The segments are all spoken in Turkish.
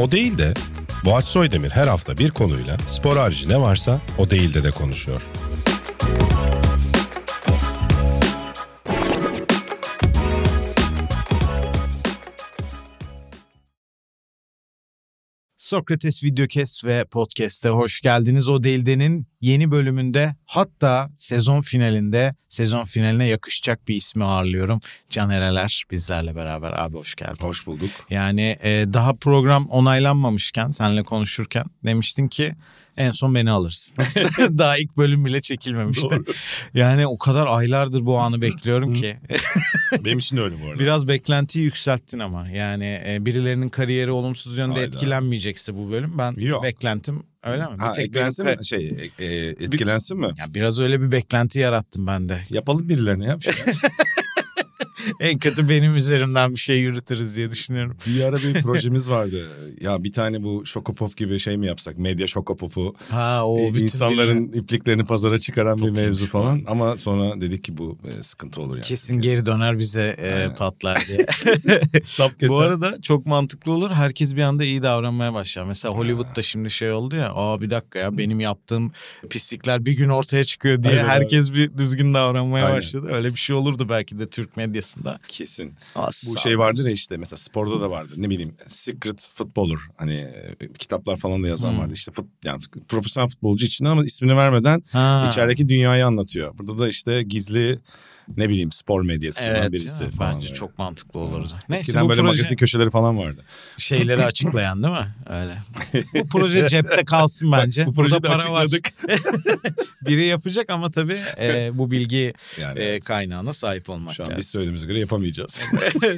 O değil de Boğaç Soydemir her hafta bir konuyla spor harici ne varsa o değil de de konuşuyor. Sokrates Videokes ve Podcast'e hoş geldiniz. O Değilde'nin yeni bölümünde hatta sezon finalinde sezon finaline yakışacak bir ismi ağırlıyorum. Can Ereler bizlerle beraber. Abi hoş geldin. Hoş bulduk. Yani e, daha program onaylanmamışken seninle konuşurken demiştin ki en son beni alırsın. daha ilk bölüm bile çekilmemişti. Doğru. Yani o kadar aylardır bu anı bekliyorum ki. Benim için de öyle bu arada. Biraz beklentiyi yükselttin ama yani e, birilerinin kariyeri olumsuz yönde Hayda. etkilenmeyecekse bu bölüm ben Yok. beklentim öyle mi? Ha, Bir tek eklensin mi? Şey, e, e, etkilensin mi? Ya biraz öyle bir beklenti yarattım ben de. Yapalım birilerine yap. En kötü benim üzerimden bir şey yürütürüz diye düşünüyorum. bir ara bir projemiz vardı. Ya bir tane bu Şokopop gibi şey mi yapsak? Medya Şokopop'u. Ha o e, bütün insanların ipliklerini pazara çıkaran bir mevzu falan. Ama sonra dedik ki bu e, sıkıntı olur yani. kesin geri döner bize e, Aynen. patlar diye. Sap keser. Bu arada çok mantıklı olur. Herkes bir anda iyi davranmaya başlar. Mesela Hollywood'da şimdi şey oldu ya. Aa bir dakika ya benim yaptığım pislikler bir gün ortaya çıkıyor diye Aynen, herkes bir düzgün davranmaya Aynen. başladı. Öyle bir şey olurdu belki de Türk medyasında. Kesin. Asla Bu şey vardır ya işte mesela sporda da vardır. Ne bileyim Secret Footballer hani e, kitaplar falan da yazan Hmm. vardı. İşte fut, yani profesyonel futbolcu için ama ismini vermeden Ha. içerideki dünyayı anlatıyor. Burada da işte gizli ne bileyim spor medyasından Evet, birisi mi? falan. Bence böyle. çok mantıklı olurdu. Neyse Eskiden bu böyle proje magazin köşeleri falan vardı. şeyleri açıklayan değil mi? Öyle. Bu proje cepte kalsın bence. Bu projeyi Burada de para var. açıkladık. Biri yapacak ama tabii e, bu bilgi Yani e, kaynağına sahip olmak şu an lazım. biz söylediğimize göre yapamayacağız.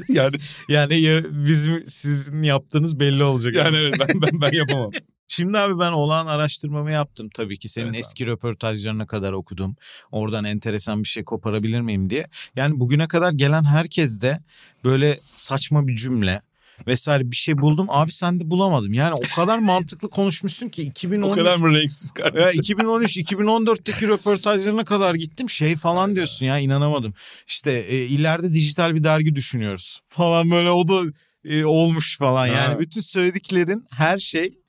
yani Yani ya- bizim sizin yaptığınız belli olacak. yani evet ben ben, ben yapamam. Şimdi abi ben olağan araştırmamı yaptım tabii ki. Senin Evet abi. eski röportajlarına kadar okudum. Oradan enteresan bir şey koparabilir miyim diye. Yani bugüne kadar gelen herkes de böyle saçma bir cümle vesaire bir şey buldum. Abi sen de bulamadım. Yani o kadar mantıklı konuşmuşsun ki 2013 o kadar mı renksiz kardeşim? 2013-2014'teki röportajlarına kadar gittim şey falan diyorsun ya inanamadım. İşte e, ileride dijital bir dergi düşünüyoruz falan böyle o da e, olmuş falan yani. Ha. Bütün söylediklerin her şey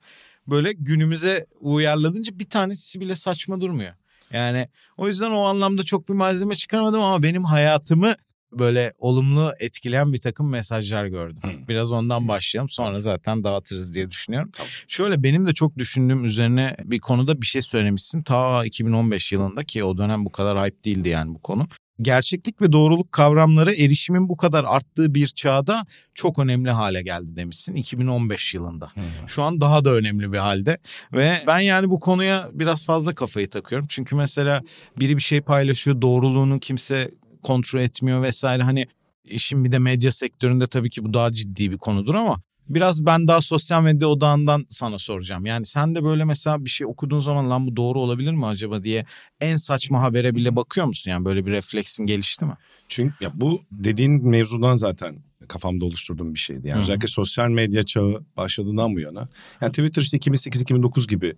böyle günümüze uyarladınca bir tanesi bile saçma durmuyor. Yani o yüzden o anlamda çok bir malzeme çıkaramadım ama benim hayatımı böyle olumlu etkileyen bir takım mesajlar gördüm. Biraz ondan başlayalım sonra zaten dağıtırız diye düşünüyorum. Tamam. Şöyle benim de çok düşündüğüm üzerine bir konuda bir şey söylemişsin. Ta 2015 yılında ki o dönem bu kadar hype değildi yani bu konu. Gerçeklik ve doğruluk kavramları erişimin bu kadar arttığı bir çağda çok önemli hale geldi demişsin 2015 yılında. Şu an daha da önemli bir halde ve ben yani bu konuya biraz fazla kafayı takıyorum. Çünkü mesela biri bir şey paylaşıyor doğruluğunu kimse kontrol etmiyor vesaire hani işin bir de medya sektöründe tabii ki bu daha ciddi bir konudur ama biraz ben daha sosyal medya odağından sana soracağım. Yani sen de böyle mesela bir şey okuduğun zaman lan bu doğru olabilir mi acaba diye en saçma habere bile bakıyor musun? Yani böyle bir refleksin gelişti mi? Çünkü ya bu dediğin mevzudan zaten kafamda oluşturduğum bir şeydi. Yani Hı hı. özellikle sosyal medya çağı başladığından bu yana. Yani Twitter işte 2008-2009 gibi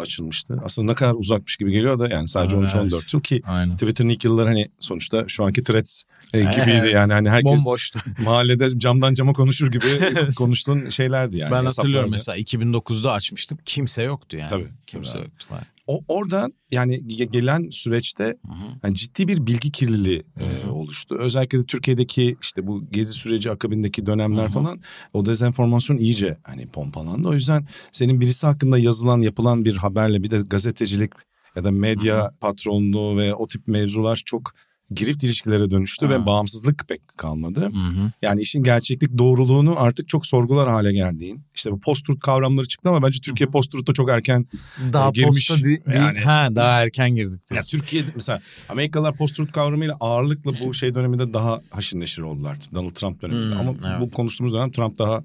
açılmıştı. Aslında ne kadar uzakmış gibi geliyor da yani sadece Aa, 13-14 evet. yıl ki Aynen. Twitter'ın ilk yılları hani sonuçta şu anki threads e, gibiydi Evet. yani hani herkes Bomboştu. mahallede camdan cama konuşur gibi konuştuğun şeylerdi yani. ben hatırlıyorum mesela 2009'da açmıştım. Kimse yoktu yani. Tabii, Kimse tabii. yoktu. O orada yani ge- gelen süreçte Hı hı. yani ciddi bir bilgi kirliliği e, oluştu. Özellikle de Türkiye'deki işte bu gezi süreci akabindeki dönemler hı. falan o dezenformasyon iyice hani pompalandı. O yüzden senin birisi hakkında yazılan yapılan bir haberle bir de gazetecilik ya da medya patronluğu ve o tip mevzular çok girift ilişkilere dönüştü Ha. ve bağımsızlık pek kalmadı. Hı hı. Yani işin gerçeklik doğruluğunu artık çok sorgular hale geldiğin. İşte bu post-truth kavramları çıktı ama bence Türkiye post-truth'a çok erken Daha girmiş. posta di- değil. Yani- Ha daha erken girdik. Ya. Türkiye'de mesela Amerikalılar post-truth kavramıyla ağırlıkla bu şey döneminde daha haşır neşir oldular. Donald Trump döneminde. Hmm, Ama evet. bu konuştuğumuz dönem Trump daha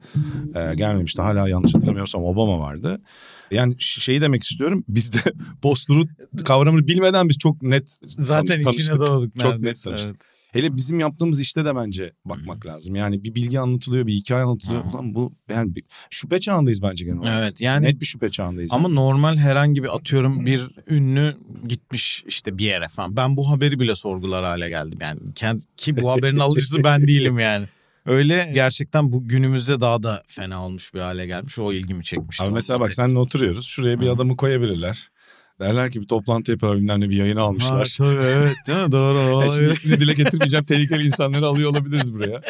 e, gelmemişti. Hala yanlış hatırlamıyorsam Obama vardı. Yani şeyi demek istiyorum. Biz de post-truth kavramını bilmeden biz çok net Zaten tan- içine tanıştık. doğduk Çok net neredeyse, tanıştık. evet. Hele bizim yaptığımız işte de bence bakmak lazım. Yani bir bilgi anlatılıyor, bir hikaye anlatılıyor. Hı. Ulan bu yani bir, şüphe çağındayız bence genel olarak. Evet yani Net bir şüphe çağındayız. ama normal herhangi bir atıyorum bir ünlü gitmiş işte bir yere falan. Ben bu haberi bile sorgular hale geldim yani. Kend- Ki bu haberin alıcısı ben değilim yani. Öyle gerçekten bu günümüzde daha da fena olmuş bir hale gelmiş. O ilgimi çekmişti. Abi mesela bak seninle oturuyoruz. Şuraya bir adamı koyabilirler. Derler ki bir toplantı yapıyorlar bilmem ne bir yayın Ha, almışlar. tabii evet değil mi? Doğru Ya şimdi olabilir. ismini dile getirmeyeceğim. Tehlikeli insanları alıyor olabiliriz buraya.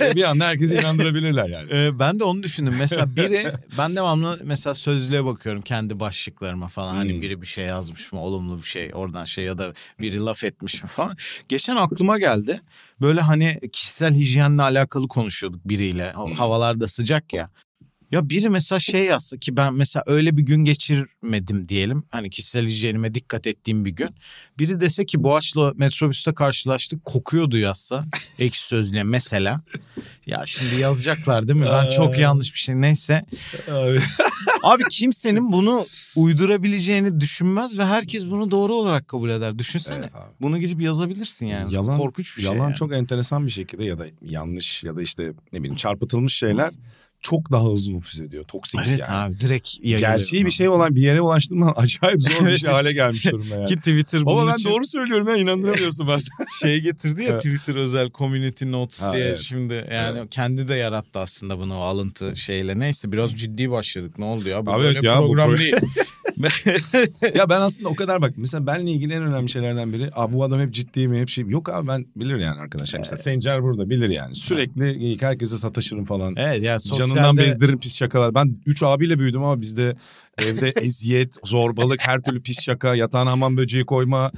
E, bir anda herkesi inandırabilirler yani. Ee, ben de onu düşündüm. Mesela biri ben devamlı mesela sözlüğe bakıyorum kendi başlıklarıma falan. Hani Hmm. biri bir şey yazmış mı olumlu bir şey oradan şey ya da biri laf etmiş mi falan. Geçen aklıma geldi. Böyle hani kişisel hijyenle alakalı konuşuyorduk biriyle. Hmm. Havalarda sıcak ya. Ya biri mesela şey yazsa ki ben mesela öyle bir gün geçirmedim diyelim. Hani kişisel hijyenime dikkat ettiğim bir gün. Biri dese ki Boğaç'la metrobüste karşılaştık kokuyordu yazsa. Ekşi sözlüğe mesela. Ya şimdi yazacaklar değil mi? Ben çok yanlış bir şey neyse. Abi. Abi kimsenin bunu uydurabileceğini düşünmez ve herkes bunu doğru olarak kabul eder. Düşünsene. Evet abi. Bunu gidip yazabilirsin yani. Yalan, Korkunç bir şey. yalan yani. çok enteresan bir şekilde ya da yanlış ya da işte ne bileyim çarpıtılmış şeyler çok daha hızlı nüfuz ediyor. Toksik Evet yani. abi direkt yayılıyor. Gerçeği bir şey olan bir yere ulaştırman acayip zor bir Evet. şey hale gelmiş durumda yani. Ki Twitter bunun ben için doğru söylüyorum ya inandıramıyorsun bazen. şey getirdi ya Evet. Twitter özel community notes Ha, diye evet. şimdi yani kendi de yarattı aslında bunu o alıntı şeyle. Neyse biraz ciddi başladık. Ne oldu ya? Bu Abi böyle evet ya, bu program pro- değil. Ya ben aslında o kadar bak mesela benle ilgili en önemli şeylerden biri Aa, bu adam hep ciddi mi hep şey yok abi ben bilir yani arkadaşlar mesela Sencer burada bilir yani sürekli geyik herkese sataşırım falan. evet ya sosyalde... Canından bezdiririm pis şakalar. Ben üç abiyle büyüdüm ama bizde evde eziyet, zorbalık, her türlü pis şaka, yatağına hamam böceği koyma.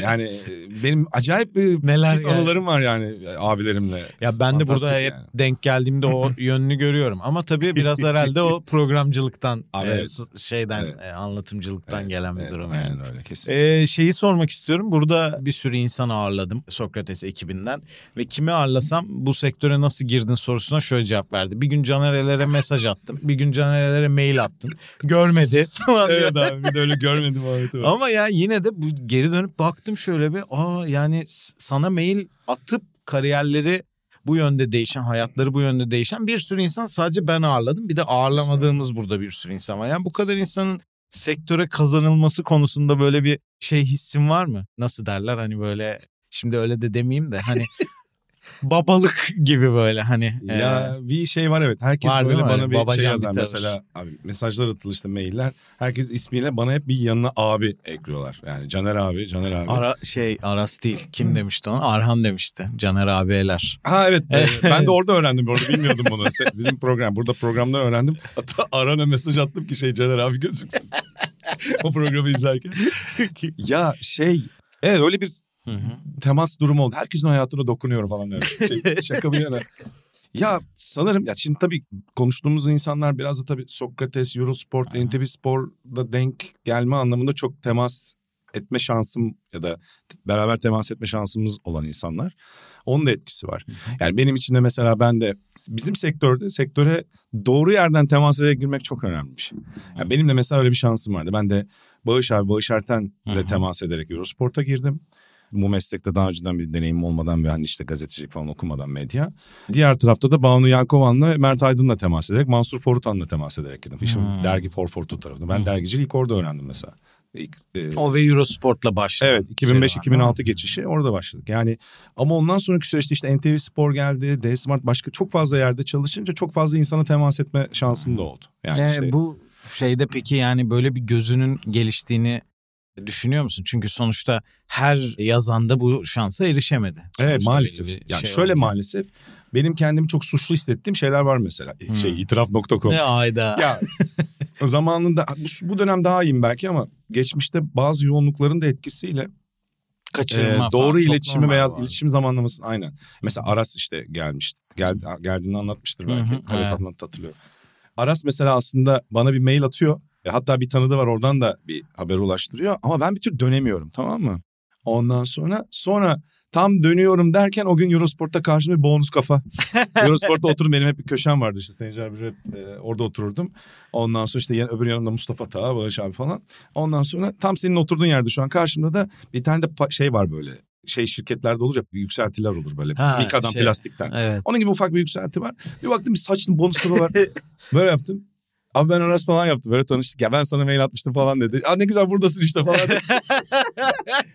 Yani e, benim acayip bir Neler pis yani. anılarım var yani e, abilerimle. Ya ben de burada Fantastik hep yani. denk geldiğimde o yönünü görüyorum. Ama tabii biraz herhalde o programcılıktan, Abi e, evet. şeyden, Evet. anlatımcılıktan Evet, gelen bir Evet, durum yani. aynen öyle kesin. Ee, şeyi sormak istiyorum. Burada bir sürü insan ağırladım Sokrates ekibinden. Ve kimi ağırlasam bu sektöre nasıl girdin sorusuna şöyle cevap verdi. Bir gün Caner'lere mesaj attım. Bir gün Caner'lere mail attım. Görmedi. falan evet abi bir de öyle görmedim Ahmet'i. Ama ya yine de bu geri dönüp baktım şöyle bir. Aa yani sana mail atıp kariyerleri bu yönde değişen, hayatları bu yönde değişen bir sürü insan sadece ben ağırladım. Bir de ağırlamadığımız burada bir sürü insan var. Yani bu kadar insanın sektöre kazanılması konusunda böyle bir şey hissin var mı? Nasıl derler hani böyle şimdi öyle de demeyeyim de hani babalık gibi böyle hani. Ya e, bir şey var evet. Herkes Var böyle bana bir şey bir yazar tavır? mesela. Abi mesajlar atılır işte mailler. Herkes ismiyle bana hep bir yanına abi ekliyorlar. Yani Caner abi, Caner abi. Ara şey Aras değil. Kim demişti onu? Arhan demişti. Caner abiler. Ha evet. ben de orada öğrendim. bu arada bilmiyordum bunu. Bizim program. Burada programda öğrendim. Hatta Aran'a mesaj attım ki şey Caner abi gözüksün. o programı izlerken. ya şey evet öyle bir Hı hı. temas durumu oldu. Herkesin hayatına dokunuyorum falan. Der. Şey, şaka bir yana. Ya sanırım ya şimdi tabii konuştuğumuz insanlar biraz da tabii Sokrates, Eurosport. NTV Spor'da denk gelme anlamında çok temas etme şansım ya da beraber temas etme şansımız olan insanlar. Onun da etkisi var. Yani benim için de mesela ben de bizim sektörde sektöre doğru yerden temas ederek girmek çok önemli bir şey. Yani benim de mesela öyle bir şansım vardı. Ben de Bağış abi, Bağış Erten'le temas ederek Eurosport'a girdim. Bu meslekte daha önceden bir deneyimim olmadan ve hani işte gazetecilik falan okumadan medya. Diğer tarafta da Banu Yelkovan'la Mert Aydın'la temas ederek, Mansur Forutan'la temas ederek girdim. İşte Hmm. dergi For Fortu tarafında. Ben Hmm. dergiciliği ilk orada öğrendim mesela. İlk, e, O ve Eurosport'la başladı. Evet 2005-2006 geçişi orada başladık. Yani ama ondan sonraki süreçte işte NTV Spor geldi, D Smart başka çok fazla yerde çalışınca çok fazla insana temas etme şansım da oldu. Yani Ee, işte Bu şeyde peki yani böyle bir gözünün geliştiğini düşünüyor musun? Çünkü sonuçta her yazanda bu şansa erişemedi. evet Sonuçta maalesef. belli bir Yani şey şöyle oldu. maalesef benim kendimi çok suçlu hissettiğim şeyler var mesela. Hmm. Şey itiraf.com. Ne ayda. Ya zamanında bu, bu dönem daha iyiyim belki ama geçmişte bazı yoğunlukların da etkisiyle Kaçırma Ee, falan. doğru Çok iletişimi veya arada. iletişim zamanlamasını aynen. Mesela Aras işte gelmiş. Gel, geldiğini anlatmıştır belki. Hı hı, evet evet. anlat hatırlıyorum. Aras mesela aslında bana bir mail atıyor. E, hatta bir tanıdığı var oradan da bir haber ulaştırıyor. Ama ben bir tür dönemiyorum tamam mı? Ondan sonra sonra tam dönüyorum derken o gün Eurosport'ta karşımda bir bonus kafa. Eurosport'ta oturup benim hep bir köşem vardı işte abi hep e, orada otururdum. Ondan sonra işte yan- öbür yanımda Mustafa Taha, Bağış abi falan. Ondan sonra tam senin oturduğun yerde şu an karşımda da bir tane de şey var böyle. Şey şirketlerde olur ya yükseltiler olur böyle. Ha, Mika'dan şey. plastikten. Evet. Onun gibi ufak bir yükselti var. Bir baktım bir saçlı bonus kafa var. Böyle yaptım. Abi ben Aras falan yaptım. Böyle tanıştık. Ya ben sana mail atmıştım falan dedi. Aa ne güzel buradasın işte falan dedi.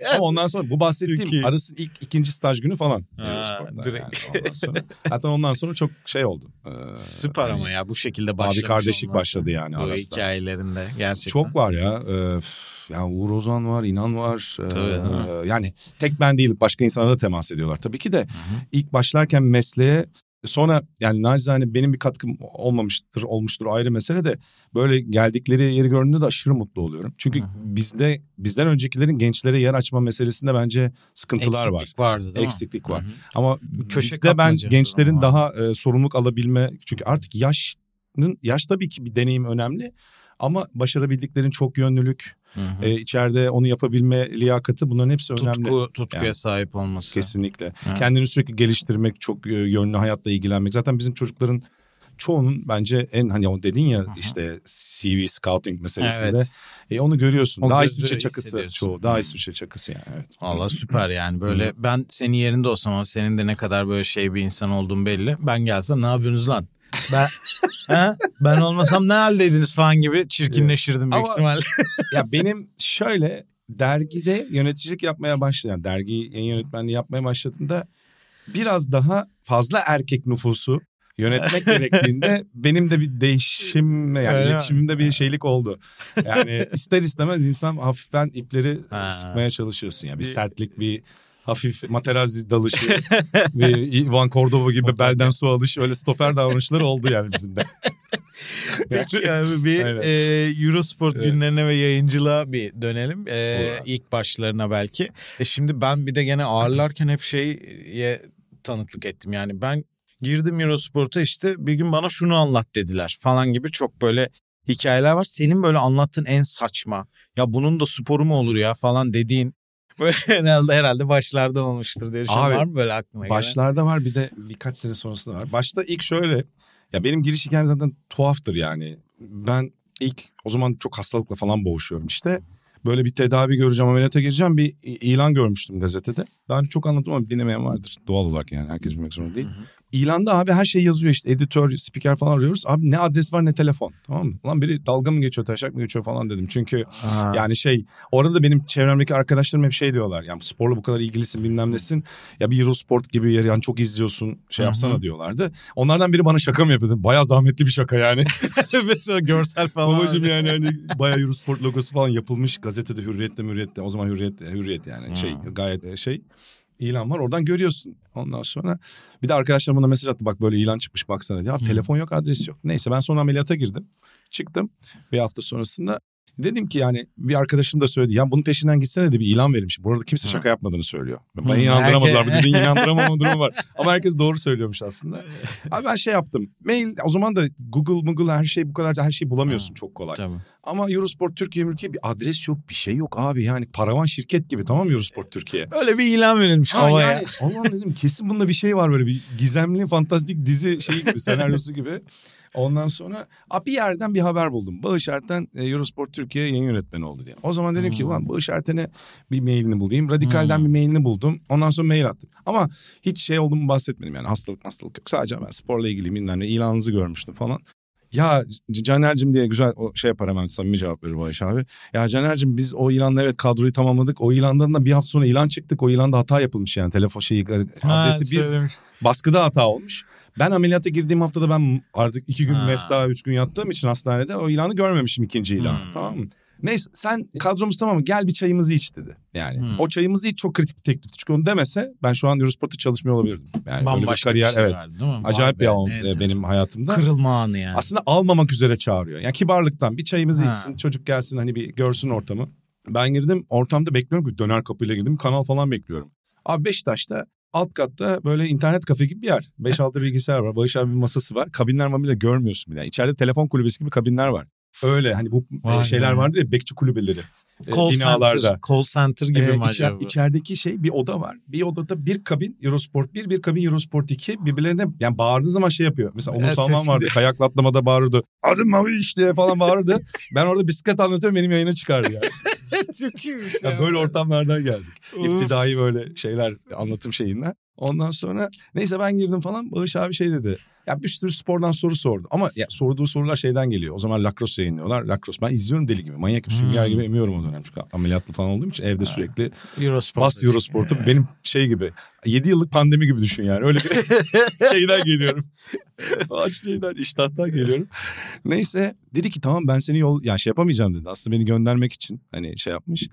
Ama ondan sonra bu bahsettiğim Aras'ın ilk ikinci staj günü falan. Ha, Eurosport'ta direkt. yani ondan sonra. Hatta ondan sonra çok şey oldu. Ee, Süper hani ama ya bu şekilde başlamış Abi kardeşlik olması. başladı yani Bu Aras'ta. hikayelerinde gerçekten. Çok var ya. Ee, ya Uğur Ozan var, İnan var. Ee, Tabii, değil yani tek ben değil, başka insanlara da temas ediyorlar. Tabii ki de ilk başlarken mesleğe sonra yani nacizane benim bir katkım olmamıştır, olmuştur ayrı mesele de böyle geldikleri yeri gördüğümde de aşırı mutlu oluyorum. Çünkü Hı hı. bizde bizden öncekilerin gençlere yer açma meselesinde bence sıkıntılar var. Eksiklik vardı değil mi? Eksiklik var. Hı hı. Ama Köşe bizde ben gençlerin var. daha e, sorumluluk alabilme çünkü artık yaşın yaş tabii ki bir deneyim önemli ama başarabildiklerin çok yönlülük, Hı hı. e, içeride onu yapabilme liyakati bunların hepsi önemli. Tutku, tutkuya Yani. sahip olması. Kesinlikle. Evet. Kendini sürekli geliştirmek, çok e, yönlü hayatla ilgilenmek. Zaten bizim çocukların çoğunun bence en hani o dedin ya hı. işte CV scouting meselesinde. Evet. E, onu görüyorsun. O daha İsviçre çakısı çoğu. Daha. İsviçre çakısı yani. Evet. Valla süper yani böyle ben senin yerinde olsam ama senin de ne kadar böyle şey bir insan olduğun belli. Ben gelsem ne yapıyorsunuz lan? Ben ha? ben olmasam ne haldeydiniz falan gibi çirkinleşirdim büyük Ama- ihtimalle. ya benim şöyle dergide yöneticilik yapmaya başlayan, dergi yayın yönetmenliği yapmaya başladığımda biraz daha fazla erkek nüfusu yönetmek gerektiğinde benim de bir değişim yani Öyle mi? iletişimimde bir şeylik oldu. Yani ister istemez insan hafiften ipleri Ha. sıkmaya çalışıyorsun. Yani bir Bir- sertlik, bir hafif materazzi dalışı ve Ivan Cordova gibi belden su alış öyle stoper davranışları oldu yani bizim de. Peki abi bir Aynen. e, Eurosport Evet. günlerine ve yayıncılığa bir dönelim. E, ilk başlarına belki. E şimdi ben bir de gene ağırlarken hep şeye tanıklık ettim. Yani ben girdim Eurosport'a işte bir gün bana şunu anlat dediler falan gibi çok böyle hikayeler var. Senin böyle anlattığın en saçma ya bunun da sporu mu olur ya falan dediğin herhalde herhalde başlarda olmuştur diye düşünüyorum. Abi, Var mı böyle aklına gelen? Başlarda var bir de birkaç sene sonrasında var. Başta ilk şöyle ya benim giriş hikayem zaten tuhaftır yani. Ben ilk o zaman çok hastalıkla falan boğuşuyorum işte. Böyle bir tedavi göreceğim ameliyata gireceğim bir ilan görmüştüm gazetede. Daha önce çok anlattım ama dinlemeyen vardır. Doğal olarak yani herkes bilmek zorunda değil. İlanda abi her şey yazıyor işte editör, spiker falan arıyoruz. Abi ne adres var ne telefon tamam mı? Ulan biri dalga mı geçiyor taşak mı geçiyor falan dedim. Çünkü Ha. yani şey orada da benim çevremdeki arkadaşlarım hep şey diyorlar. Yani sporla bu kadar ilgilisin bilmem nesin. Ya bir Eurosport gibi yer yani çok izliyorsun şey yapsana diyorlardı. Onlardan biri bana şaka mı yapıyordu? Bayağı zahmetli bir şaka yani. sonra görsel falan. Babacım yani hani bayağı Eurosport logosu falan yapılmış. Gazetede Hürriyet'te Hürriyet'te o zaman Hürriyet, Hürriyet yani şey Hı. gayet şey ilan var oradan görüyorsun. Ondan sonra bir de arkadaşlarım bana mesaj attı bak böyle ilan çıkmış baksana diye. Abi telefon yok adres yok. Neyse ben sonra ameliyata girdim. Çıktım bir hafta sonrasında. Dedim ki yani bir arkadaşım da söyledi. Ya bunun peşinden gitsene de bir ilan verilmiş. Bu arada kimse şaka yapmadığını söylüyor. Beni inandıramadılar. herke- Bir de inandıramama durumu var. Ama herkes doğru söylüyormuş aslında. Abi ben şey yaptım. Mail o zaman da Google, Google her şey bu kadar her şeyi bulamıyorsun Hı. çok kolay. Tabii. Ama Eurosport Türkiye mülkiye bir adres yok bir şey yok abi yani paravan şirket gibi tamam Eurosport Türkiye. Öyle bir ilan verilmiş Ha havaya. yani Allah'ım dedim kesin bunda bir şey var böyle bir gizemli fantastik dizi şey gibi senaryosu gibi. Ondan sonra bir yerden bir haber buldum. Bağış Erten e, Eurosport Türkiye yayın yönetmeni oldu diye. O zaman dedim ki Hmm. ulan Bağış Erten'e bir mailini bulayım. Radikal'den Hmm. bir mailini buldum. Ondan sonra mail attım. Ama hiç şey olduğumu bahsetmedim yani hastalık hastalık yok. Sadece ben sporla ilgili bilmem ne ilanınızı görmüştüm falan. Ya Caner'cim diye güzel o şey yapar hemen samimi cevap verir Bağış abi. Ya Caner'cim biz o ilanla evet kadroyu tamamladık. O ilandan da bir hafta sonra ilan çıktık. O ilanda hata yapılmış yani telefon şeyi Ha, adresi biz söylemiş. baskıda hata olmuş. Ben ameliyata girdiğim haftada ben artık iki gün Ha. mefta üç gün yattığım için hastanede o ilanı görmemişim ikinci ilanı Hmm. tamam mı? Neyse sen kadromuz tamam mı gel bir çayımızı iç dedi. Yani Hmm. o çayımızı iç çok kritik bir teklifti. Çünkü onu demese ben şu an Eurosport'ta çalışmıyor olabilirdim. Yani öyle bir Bambaşka kariyer bir şey evet. vardı, değil mi? Acayip bir an benim hayatımda. Kırılma anı yani. Aslında almamak üzere çağırıyor. Yani kibarlıktan bir çayımızı Ha. içsin çocuk gelsin hani bir görsün ortamı. Ben girdim ortamda bekliyorum ki döner kapıyla girdim kanal falan bekliyorum. Abi Beşiktaş'ta alt katta böyle internet kafe gibi bir yer. 5-6 bilgisayar var. Barış abi bir masası var. Kabinler mamile görmüyorsun bile. İçeride telefon kulübesi gibi kabinler var. Öyle hani bu e, Vay şeyler be. vardı ya bekçi kulübeleri. e, call binalarda. center, call center gibi Ee, mi içer- acaba? içerideki şey bir oda var. Bir odada bir kabin Eurosport 1, bir kabin Eurosport 2 birbirlerine yani bağırdığı zaman şey yapıyor. Mesela Onur Salman vardı. Kayakla atlamada bağırırdı. Adım Mavi işte falan bağırırdı. ben orada bisiklet anlatıyorum benim yayına çıkardı yani. Çok iyiymiş Ya ya. böyle ortamlardan geldik. İptidai böyle şeyler anlatım şeyinden. Ondan sonra neyse ben girdim falan Bağış abi şey dedi. Ya bir sürü spordan soru sordu. Ama ya sorduğu sorular şeyden geliyor. O zaman lacrosse yayınlıyorlar. Lacrosse ben izliyorum deli gibi. Manyak gibi sünger Hmm. gibi emiyorum o dönem. Çünkü ameliyatlı falan olduğum için evde sürekli Eurosport. bas Eurosport'u benim şey gibi. 7 yıllık pandemi gibi düşün yani. Öyle bir şeyden geliyorum. Aç şeyden iştahtan geliyorum. Neyse dedi ki tamam ben seni yol yani şey yapamayacağım dedi. Aslında beni göndermek için hani şey yapmış.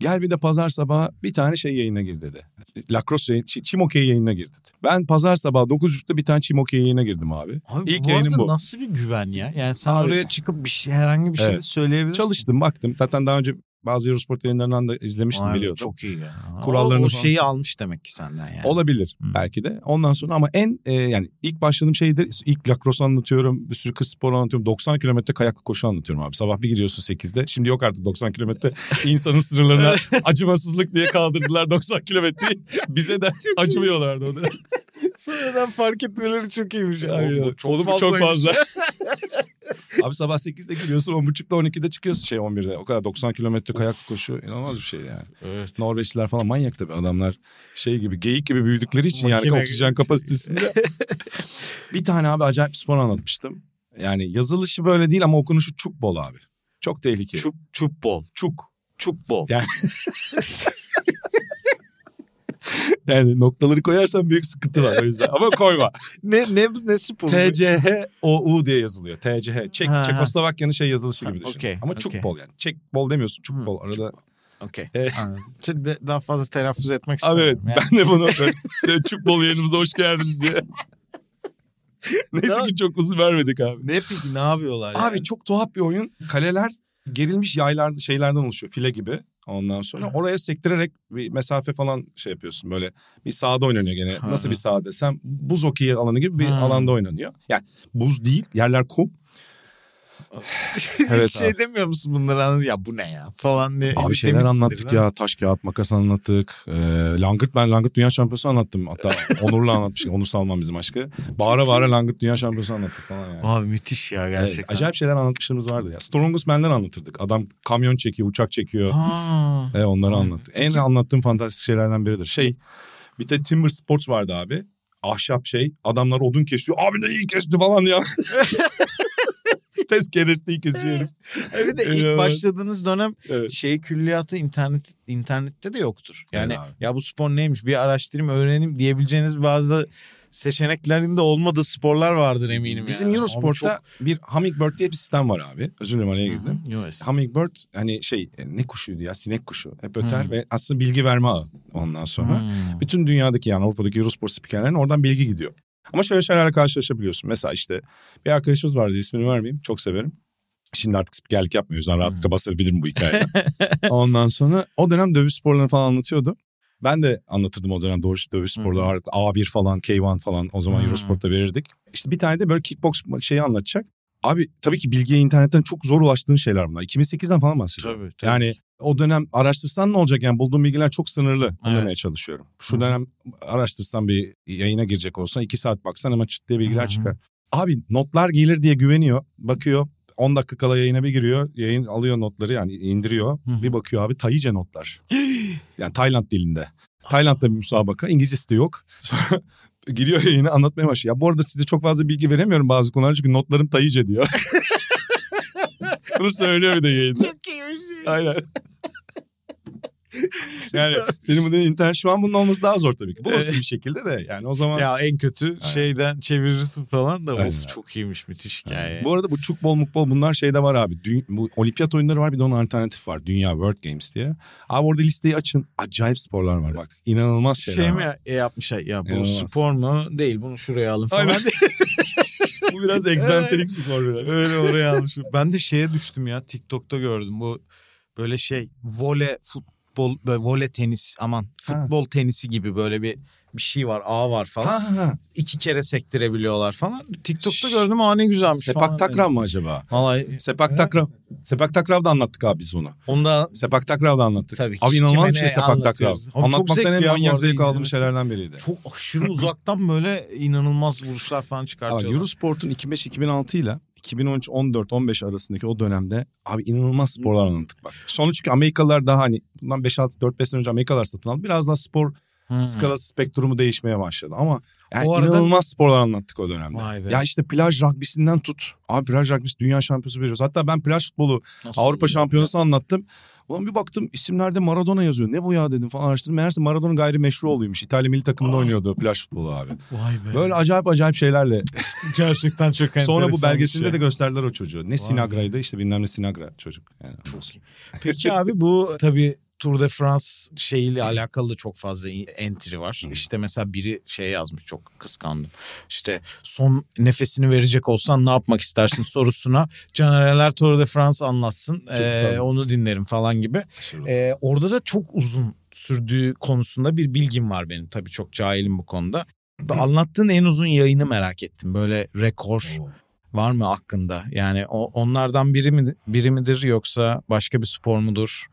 Gel bir de pazar sabahı bir tane şey yayına gir dedi. Lacrosse yayın, çim okey yayınına gir dedi. Ben pazar sabahı 9.30'da bir tane çim okey yayına girdim abi. Abi İlk bu yayınım bu. nasıl bir güven ya? Yani sen Abi- oraya çıkıp bir şey herhangi bir şey Evet. söyleyebilirsin. Çalıştım baktım. Zaten daha önce bazı Eurosport yayınlarından da izlemiştim be, biliyordum. Çok iyi ya. Kurallarını o, o şeyi almış demek ki senden yani. Olabilir Hı. belki de. Ondan sonra ama en e, yani ilk başladığım şeydir. ilk lacrosse anlatıyorum. Bir sürü kız sporu anlatıyorum. 90 kilometre kayaklı koşu anlatıyorum abi. Sabah bir gidiyorsun 8'de. Şimdi yok artık 90 kilometre. İnsanın sınırlarına acımasızlık diye kaldırdılar 90 kilometreyi. Bize de acımıyorlardı o dönem. Sonradan fark etmeleri çok iyiymiş. Aynen. Oğlum, Oğlum bu çok fazla. Abi sabah 8'de giriyorsun 10.30'da 12'de çıkıyorsun şey 11'de. O kadar 90 kilometre kayak koşu inanılmaz bir şey yani. Evet. Norveçliler falan manyak tabii adamlar şey gibi geyik gibi büyüdükleri için yani oksijen kapasitesinde. bir tane abi acayip bir spor anlatmıştım. Yani yazılışı böyle değil ama okunuşu çok bol abi. Çok tehlikeli. Çup, çup bol. Çuk. Çup bol. Yani- Yani noktaları koyarsan büyük sıkıntı var o yüzden. Ama koyma. ne ne ne spor? bu? TCH-OU diye yazılıyor. TCH. Çek, Ha. Çekoslovakya'nın şey yazılışı gibi düşün. okey, Ama okey. çok bol yani. Çek bol demiyorsun. Çok Hı, bol. Arada Okey. Şimdi daha fazla telaffuz etmek Abi evet istemiyorum. ben de bunu böyle çok bol yayınımıza hoş geldiniz diye. Neyse ki çok uzun vermedik abi. Ne peki ne yapıyorlar Abi yani? çok tuhaf bir oyun. Kaleler gerilmiş yaylar şeylerden oluşuyor file gibi. Ondan sonra Hı. oraya sektirerek bir mesafe falan şey yapıyorsun böyle bir sahada oynanıyor gene. Hı. Nasıl bir saha desem buz hokeyi alanı gibi bir Hı. alanda oynanıyor. Yani buz değil yerler kum. Evet şey abi. demiyor musun bunları anladın ya bu ne ya falan diye. Abi şeyler anlattık ya taş kağıt makas anlattık. Ee, langırt ben langırt dünya şampiyonu anlattım. Hatta Onur'la anlatmıştık. Onur Salman bizim aşkı. Bağıra bağıra langırt dünya şampiyonu anlattık falan yani. Abi müthiş ya Evet, gerçekten. acayip şeyler anlatmışlarımız vardı ya. Strongest Man'den anlatırdık. Adam kamyon çekiyor, uçak çekiyor. Ha. E, onları anlattık. En anlattığım fantastik şeylerden biridir. Şey bir de Timber Sports vardı abi. Ahşap şey. Adamlar odun kesiyor. Abi ne iyi kesti falan ya. Tez keresteyi kesiyor herif. Evet de ilk başladığınız dönem Evet. şey külliyatı internet internette de yoktur. Yani Evet ya bu spor neymiş bir araştırayım öğreneyim diyebileceğiniz bazı seçeneklerin de olmadığı sporlar vardır eminim Bizim yani. Eurosport'ta bir Hummingbird diye bir sistem var abi. Özür dilerim araya girdim. US. Hummingbird hani şey e, ne kuşuydu ya sinek kuşu. Hep öter Hmm. ve aslında bilgi verme ağı ondan sonra. Hmm. Bütün dünyadaki yani Avrupa'daki Eurosport spikerlerin oradan bilgi gidiyor. Ama şöyle şeylerle karşılaşabiliyorsun. Mesela işte bir arkadaşımız vardı ismini vermeyeyim. Çok severim. Şimdi artık spikerlik yapmıyor. O yüzden rahatlıkla Hmm. basabilirim bu hikayeden. Ondan sonra o dönem dövüş sporlarını falan anlatıyordu. Ben de anlatırdım o dönem doğrusu dövüş sporları. Hmm. Ağırlıklı A1 falan, K1 falan o zaman Hmm. Eurosport'ta verirdik. İşte bir tane de böyle kickbox şeyi anlatacak. Abi tabii ki bilgiye internetten çok zor ulaştığın şeyler bunlar. 2008'den falan bahsediyorum. Tabii, tabii. Yani o dönem araştırsan ne olacak yani bulduğum bilgiler çok sınırlı. Onu Evet. demeye çalışıyorum. Şu Hı. dönem araştırsan bir yayına girecek olsan iki saat baksan hemen çıt diye bilgiler Hı çıkar. Abi notlar gelir diye güveniyor. Bakıyor 10 dakika kala yayına bir giriyor. Yayın alıyor notları yani indiriyor. Hı. Bir bakıyor abi Tayıce notlar. yani Tayland dilinde. Tayland'da bir müsabaka. İngilizcesi de yok. Sonra giriyor yayını anlatmaya başlıyor. Ya bu arada size çok fazla bilgi veremiyorum bazı konularda çünkü notlarım Tayıce diyor. Bunu söylüyor bir de yayında. Çok iyiymiş. Aynen. Yani senin bu internet şu an bunun olması daha zor tabii ki. Bulursun bir şekilde de yani o zaman. Ya en kötü Aynen. şeyden çevirirsin falan da Aynen of çok iyiymiş müthiş hikaye. Bu arada bu çukbol mukbol bunlar şeyde var abi. Dü- bu olimpiyat oyunları var bir de onun alternatif var. Dünya World Games diye. Abi orada listeyi açın. Acayip sporlar var bak. İnanılmaz şeyler şey var. mi e, yapmışlar ya bu İnanılmaz. spor mu değil bunu şuraya alın falan. Aynen. bu biraz egzantrik spor biraz. Öyle oraya almışım. Ben de şeye düştüm ya TikTok'ta gördüm bu böyle şey vole futbol böyle vole tenis aman Ha. futbol tenisi gibi böyle bir bir şey var ağ var falan. Ha, ha. İki kere sektirebiliyorlar falan. TikTok'ta gördüm aa ne güzelmiş falan. Sepak takrav mı acaba? Vallahi Sepak takrav. Sepak takravda anlattık abi biz onu. onda Sepak takravda anlattık. Tabii ki. Abi inanılmaz bir şey sepak takrav. Abi Anlatmaktan en manyak zevk aldığım şeylerden biriydi. çok aşırı uzaktan böyle inanılmaz vuruşlar falan çıkartıyorlar. Eurosport'un 2005-2006 ile 2013-14-15 arasındaki o dönemde abi inanılmaz sporlar anlattık bak. Sonra çünkü Amerikalılar daha hani bundan 5-6 4-5 sene önce Amerikalılar satın aldı. Biraz daha spor Hmm. skalası spektrumu değişmeye başladı. Ama yani O arada- inanılmaz sporlar anlattık o dönemde. Vay be. Ya işte plaj rugby'sinden tut. Abi plaj rugby'si dünya şampiyonası veriyoruz. Hatta ben plaj futbolu Nasıl Avrupa şampiyonası anlattım. Ulan bir baktım isimlerde Maradona yazıyor. Ne bu ya dedim falan araştırdım. Meğerse Maradona gayrimeşru oluyormuş. İtalya milli takımında oynuyordu plaj futbolu abi. Vay be. Böyle acayip acayip şeylerle. gerçekten çok enteresan. Sonra bu belgeselinde şey. de gösterdiler o çocuğu. Ne be. Sinagra'ydı işte bilmem ne Sinagra çocuk. Yani Peki abi bu tabii Tour de France şeyiyle alakalı da çok fazla entry var. Hı. İşte mesela biri şey yazmış çok kıskandım. İşte son nefesini verecek olsan ne yapmak istersin sorusuna Canereler Tour de France anlatsın. Ee, onu dinlerim falan gibi. Ee, orada da çok uzun sürdüğü konusunda bir bilgim var benim. Tabii çok cahilim bu konuda. Anlattığın en uzun yayını merak ettim. Böyle rekor var mı hakkında? Yani o, onlardan biri mi biri midir yoksa başka bir spor mudur?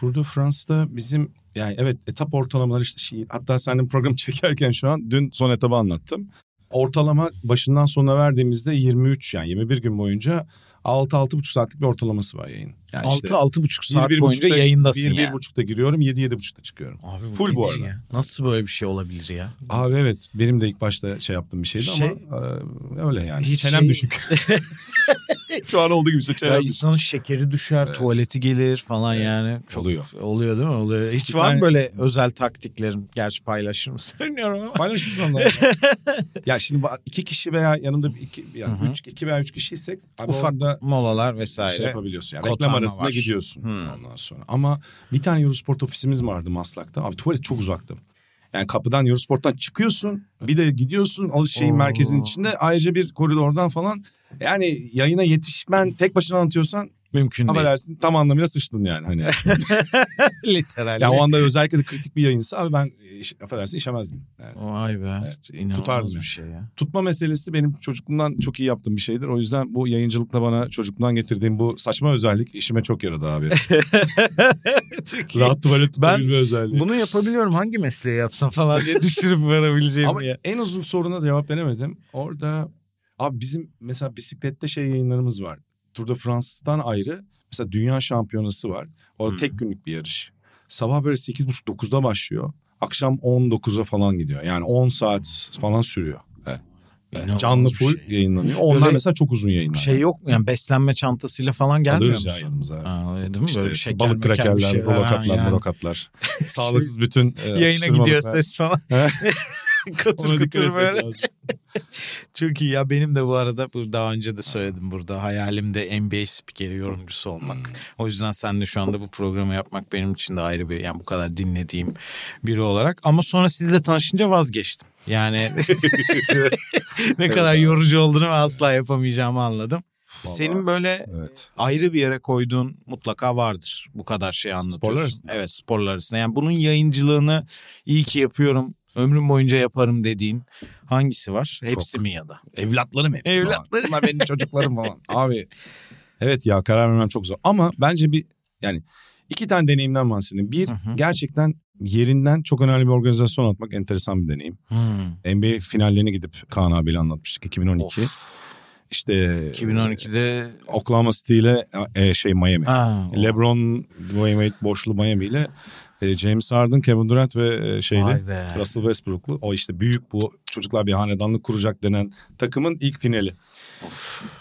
Tour de France'da bizim yani evet etap ortalamaları işte şey, hatta senin programı çekerken şu an dün son etabı anlattım. Ortalama başından sonuna verdiğimizde 23 yani 21 gün boyunca 6-6,5 saatlik bir ortalaması var yayın. Yani işte 6-6,5 saat bir- bir boyunca buçukta- yayındasın bir, yani. bir buçukta giriyorum 7-7,5'ta çıkıyorum. Abi Full bu arada. ya? Nasıl böyle bir şey olabilir ya? Abi evet benim de ilk başta şey yaptığım bir şeydi Şey- ama e, öyle yani. Hiç Çenem şey- düşük. şu an olduğu gibi işte Ya insanın şekeri düşer, tuvaleti gelir falan yani. Çok Oluyor. Oluyor değil mi? Oluyor. Hiç Bir var mı böyle özel taktiklerin? Gerçi paylaşır mısın? Bilmiyorum ama. Paylaşmış onlar. ya şimdi iki kişi veya yanımda bir iki, yani üç, iki veya üç kişiysek abi Ufak orada molalar vesaire. şey yapabiliyorsun. Yani reklam arasına var. gidiyorsun Hmm. ondan sonra. Ama bir tane Eurosport ofisimiz vardı Maslak'ta. Abi tuvalet çok uzaktı. Yani kapıdan Eurosport'tan çıkıyorsun. Bir de gidiyorsun alışverişin Oo. merkezinin içinde. Ayrıca bir koridordan falan. Yani yayına yetişmen tek başına anlatıyorsan Mümkün değil. affedersin tam anlamıyla sıçtın yani. Hani. Literal. ya o anda özellikle de kritik bir yayınsa abi ben iş, affedersin işemezdim. Yani. Vay be. Evet, tutardım bir şey ya. Tutma meselesi benim çocukluğumdan çok iyi yaptığım bir şeydir. O yüzden bu yayıncılıkla bana çocukluğumdan getirdiğim bu saçma özellik işime çok yaradı abi. Çok iyi. Rahat tuvalet tutabilme özelliği. Bunu yapabiliyorum hangi mesleği yapsam falan diye düşünüp varabileceğim Ama ya. en uzun soruna cevap veremedim. Orada abi bizim mesela bisiklette şey yayınlarımız var. Tour de France'dan ayrı mesela dünya şampiyonası var. O Hmm. tek günlük bir yarış. Sabah böyle 8.30-9'da başlıyor. Akşam 19'a falan gidiyor. Yani 10 saat falan sürüyor. Evet. Canlı full şey. yayınlanıyor. Onlar Böyle mesela çok uzun yayınlar. Şey yok mu yani beslenme çantasıyla falan gelmiyor Alıyoruz ya musun? yanımıza. Ha, öyle değil mi? İşte Böyle bir şey balık krakerler, şey. rolokatlar, yani. morokatlar. Sağlıksız bütün e, Yayına gidiyor ses falan. Kıtır etmek böyle. Çok iyi ya benim de bu arada bu daha önce de söyledim burada hayalimde NBA spikeri yorumcusu olmak. Hmm. O yüzden seninle şu anda bu programı yapmak benim için de ayrı bir yani bu kadar dinlediğim biri olarak. Ama sonra sizle tanışınca vazgeçtim. Yani ne kadar yorucu olduğunu ve asla yapamayacağımı anladım. Vallahi, Senin böyle Evet. ayrı bir yere koyduğun mutlaka vardır. Bu kadar şey anlatıyorsun. Sporlar arasında. Evet sporlar arasında. Yani bunun yayıncılığını iyi ki yapıyorum. Ömrüm boyunca yaparım dediğin hangisi var? Hepsi mi ya da? Evlatlarım hep. Evlatlarım. Bunlar benim çocuklarım falan. Abi evet ya karar vermem çok zor. Ama bence bir yani iki tane deneyimden bahsedeyim. Bir Hı hı. gerçekten yerinden çok önemli bir organizasyon atmak enteresan bir deneyim. Hmm. NBA finallerine gidip Kaan abiyle anlatmıştık 2012. Of. İşte 2012'de Oklahoma City ile e, şey Miami. ha, o- LeBron, Dwayne Wade boşlu Miami ile e, James Harden, Kevin Durant ve e. Russell Westbrook'lu. O işte büyük bu çocuklar bir hanedanlık kuracak denen takımın ilk finali.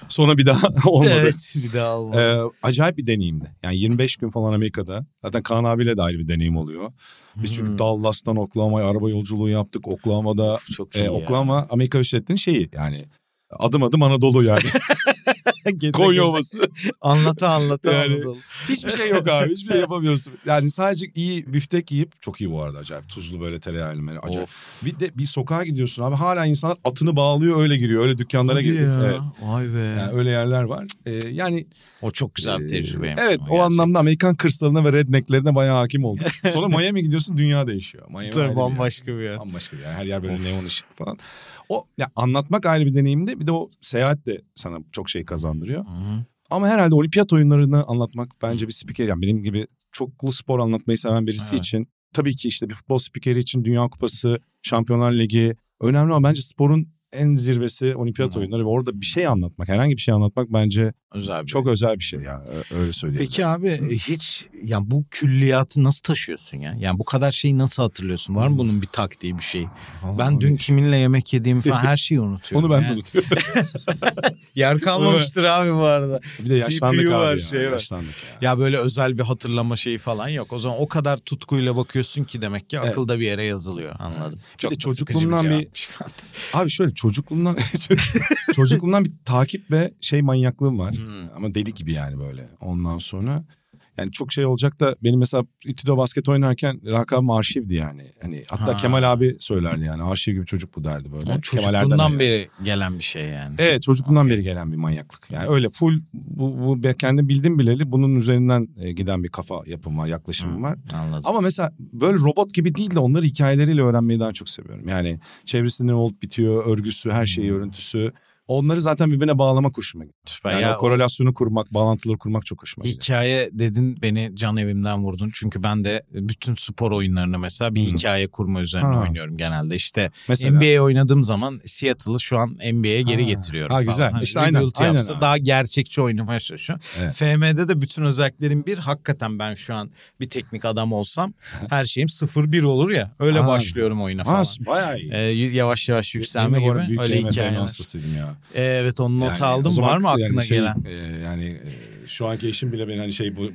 Sonra bir daha olmadı. Evet bir daha olmadı. Ee, acayip bir deneyimdi. Yani 25 gün falan Amerika'da. Zaten Kaan abiyle de ayrı bir deneyim oluyor. Biz çünkü Hmm. Dallas'tan Oklahoma'ya araba yolculuğu yaptık. Oklahoma'da Of, çok iyi e, ya. Oklahoma Amerika Üstlettiğinin şeyi yani adım adım Anadolu yani. Geze Konya geze. Ovası. Anlata anlata Yani- Anadolu. Hiçbir şey yok abi. Hiçbir şey yapamıyorsun. Yani sadece iyi biftek yiyip çok iyi bu arada acayip. Tuzlu böyle tereyağlı böyle acayip. Of. Bir de bir sokağa gidiyorsun abi. Hala insanlar atını bağlıyor öyle giriyor. Öyle dükkanlara Hadi giriyor. ya. Evet. Vay be. Yani öyle yerler var. Ee, yani o çok güzel bir tecrübe. Evet o anlamda Amerikan kırsalına ve rednecklerine bayağı hakim oldum. Sonra Miami gidiyorsun dünya değişiyor. Miami Tabii yer. bambaşka bir yer. Bambaşka bir yer. Her yer böyle Of. neon ışık falan. O ya anlatmak ayrı bir deneyimdi. Bir de o seyahat de sana çok şey kazandırıyor. Hı-hı. Ama herhalde olimpiyat oyunlarını anlatmak bence bir spiker yani benim gibi çoklu spor anlatmayı seven birisi Evet. için tabii ki işte bir futbol spikeri için Dünya Kupası, Şampiyonlar Ligi önemli ama bence sporun en zirvesi olimpiyat Hı. oyunları ve orada bir şey anlatmak, herhangi bir şey anlatmak bence Özel bir çok özel bir şey ya. Öyle söyleyeyim. Peki abi hiç ya bu külliyatı nasıl taşıyorsun ya? Yani bu kadar şeyi nasıl hatırlıyorsun? Var mı bunun bir taktiği bir şey? Vallahi Ben dün kiminle yemek yediğimi falan her şeyi unutuyorum. onu ben de yani. unutuyorum. Yer kalmamıştır abi bu arada. bir de yaşlandık CPU abi var, ya. şey var. Yaşlandık ya. Ya böyle özel bir hatırlama şeyi falan yok. O zaman o kadar tutkuyla bakıyorsun ki demek ki Evet. akılda bir yere yazılıyor. Anladım. de da sıkıcı çocukluğumdan bir-. Abi şöyle çocukluğumdan çocukluğumdan bir takip ve şey manyaklığım var. Hmm. Ama deli gibi yani böyle. Ondan sonra yani çok şey olacak da benim mesela İTÜ'de basket oynarken lakabım arşivdi yani. Hani hatta Ha. Kemal abi söylerdi yani arşiv gibi çocuk bu derdi böyle. O çocukluğundan yani. beri gelen bir şey yani. Evet çocukluğumdan beri gelen bir manyaklık. Yani öyle full bu, bu ben kendi bildim bileli bunun üzerinden e, giden bir kafa yapım var, yaklaşımım Hı. var. Anladım. Ama mesela böyle robot gibi değil de onları hikayeleriyle öğrenmeyi daha çok seviyorum. Yani çevresinde ne olup bitiyor, örgüsü, her şeyi, Hmm. örüntüsü. Onları zaten birbirine bağlamak hoşuma gidiyor. Süper. Yani ya o korelasyonu kurmak, bağlantıları kurmak çok hoşuma gidiyor. Hikaye dedin beni can evimden vurdun. Çünkü ben de bütün spor oyunlarını mesela bir Hı. hikaye kurma üzerine Ha. oynuyorum genelde. İşte Mesela. NBA oynadığım zaman Seattle'ı şu an NBA'ye geri Ha. getiriyorum Ha, falan. güzel. Hani İşte aynen, aynen yapsa abi. Daha gerçekçi oynamaya çalışıyorum. Evet. FM'de de bütün özelliklerin bir. Hakikaten ben şu an bir teknik adam olsam her şeyim 0-1 olur ya. Öyle Ha. başlıyorum oyuna falan. Ha, bayağı iyi. Ee, yavaş yavaş yükselme gibi öyle hikayeler. hastasıyım ya. Evet onu not Yani o aldım. Var mı yani aklına şey, gelen? e, yani e, şu anki eşim bile beni hani şey bu,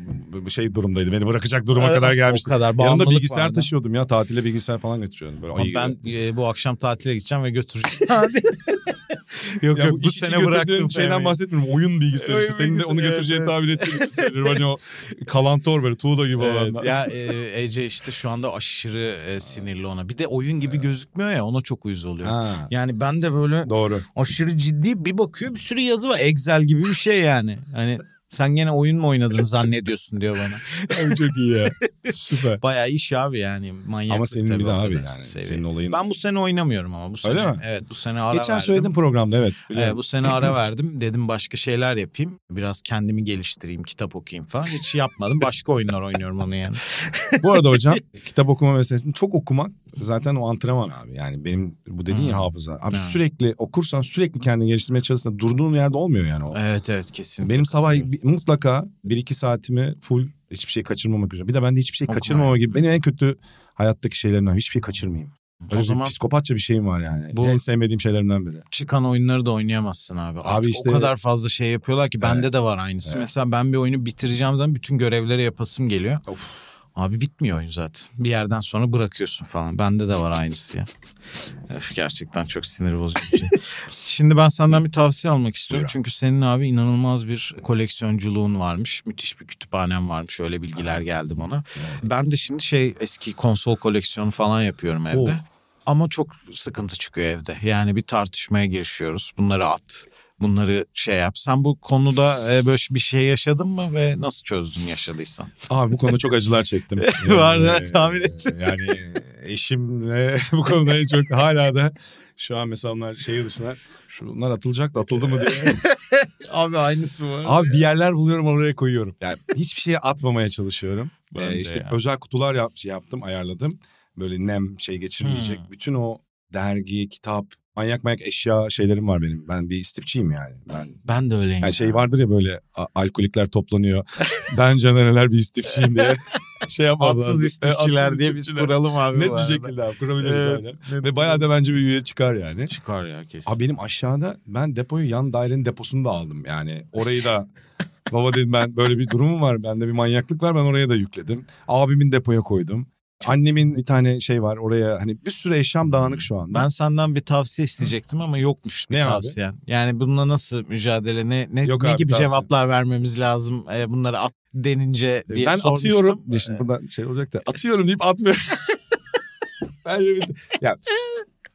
bu- şey durumdaydı. Beni bırakacak duruma Evet, kadar o gelmişti. kadar Yanında bilgisayar vardı. taşıyordum ya. Tatile bilgisayar falan götürüyordum. Böyle Ama ayı ben e, bu akşam tatile gideceğim ve götüreceğim. Yok Ya yok bu, sene bıraktım. şeyden bahsetmiyorum. Oyun bilgisayarı işte. Senin de onu evet, götüreceğini evet. tahmin ettiğim için söylüyorum. Hani o kalantor böyle tuğla gibi Evet, olanlar. ya e, Ece işte şu anda aşırı e, sinirli ona. Bir de oyun gibi gözükmüyor ya ona çok uyuz oluyor. Ha, Yani ben de böyle doğru. aşırı ciddi bir bakıyor bir sürü yazı var. Excel gibi bir şey yani. Hani sen gene oyun mu oynadın zannediyorsun diyor bana. Abi çok iyi ya. Süper. Bayağı iş abi yani manyak. Ama senin bir de abi yani. Senin olayın. Ben bu sene oynamıyorum ama bu sene. Öyle mi? Evet bu sene ara Geçen verdim. söyledim programda evet. Evet, biliyorum. bu sene ara verdim. Dedim başka şeyler yapayım. Biraz kendimi geliştireyim, kitap okuyayım falan. Hiç yapmadım. Başka oyunlar oynuyorum onu yani. Bu arada hocam kitap okuma meselesini çok okumak zaten o antrenman abi. Yani benim bu dediğin ya Hmm. hafıza. Abi Ha. sürekli okursan sürekli kendini geliştirmeye çalışırsan durduğun yerde olmuyor yani o. Evet evet kesin. Benim sabah bir- mutlaka 1-2 saatimi full hiçbir şey kaçırmamak üzere. Bir de bende hiçbir şey Okuma kaçırmama gibi. Benim en kötü hayattaki şeylerimden hiçbir şey kaçırmayayım. Öyle o bir zaman psikopatça bir şeyim var yani. Bu- En sevmediğim şeylerimden biri. çıkan oyunları da oynayamazsın abi. Artık Abi işte- o kadar fazla şey yapıyorlar ki bende Evet. de var aynısı. Evet. Mesela ben bir oyunu bitireceğim zaman bütün görevleri yapasım geliyor. Of. Abi bitmiyor oyun zaten. Bir yerden sonra bırakıyorsun falan. Bende de var aynısı ya. Öf, gerçekten çok sinir bozucu bir şey. Şimdi ben senden bir tavsiye almak istiyorum. Buyur. Çünkü senin abi inanılmaz bir koleksiyonculuğun varmış. Müthiş bir kütüphanen varmış. Öyle bilgiler geldi bana. Ben de şimdi şey eski konsol koleksiyonu falan yapıyorum evde. Oo. Ama çok sıkıntı çıkıyor evde. Yani bir tartışmaya girişiyoruz. Bunları at. Bunları şey yap. Sen bu konuda e, böyle bir şey yaşadın mı ve nasıl çözdün yaşadıysan? Abi bu konuda çok acılar çektim. Yani, evet, tahmin ettim. Yani eşimle bu konuda en çok hala da şu an mesela onlar şehir dışına şunlar atılacak da atıldı mı diye. Abi aynısı var. Abi bir yerler buluyorum oraya koyuyorum. Yani hiçbir şeye atmamaya çalışıyorum. Ben Ee, işte ya. özel kutular yap, şey yaptım ayarladım. Böyle nem şey geçirmeyecek. Hmm. Bütün o dergi, kitap, manyak manyak eşya şeylerim var benim. Ben bir istifçiyim yani. Ben Ben de öyleyim. yani şey vardır ya böyle a- alkolikler toplanıyor. ben canereler bir istifçiyim diye. Şey yapmam Atsız istifçiler Atsız diye biz kuralım abi. Net bir şekilde abi kurabiliriz Evet, aynen. net Ve bayağı da bence bir üye çıkar yani. Çıkar ya kesin. Abi benim aşağıda ben depoyu yan dairenin deposunu da aldım. Yani orayı da baba dedim ben böyle bir durumum var. Bende bir manyaklık var ben oraya da yükledim. Abimin depoya koydum. Annemin bir tane şey var oraya hani bir sürü eşyam dağınık şu an. Ben senden bir tavsiye isteyecektim ama yokmuş bir Ne abi? tavsiyen. Yani bununla nasıl mücadele ne ne, Yok ne abi, gibi tavsiye. cevaplar vermemiz lazım e, bunları at denince diye ben sormuştum. atıyorum. E, Şimdi buradan şey olacak da atıyorum deyip atmıyorum. ben ya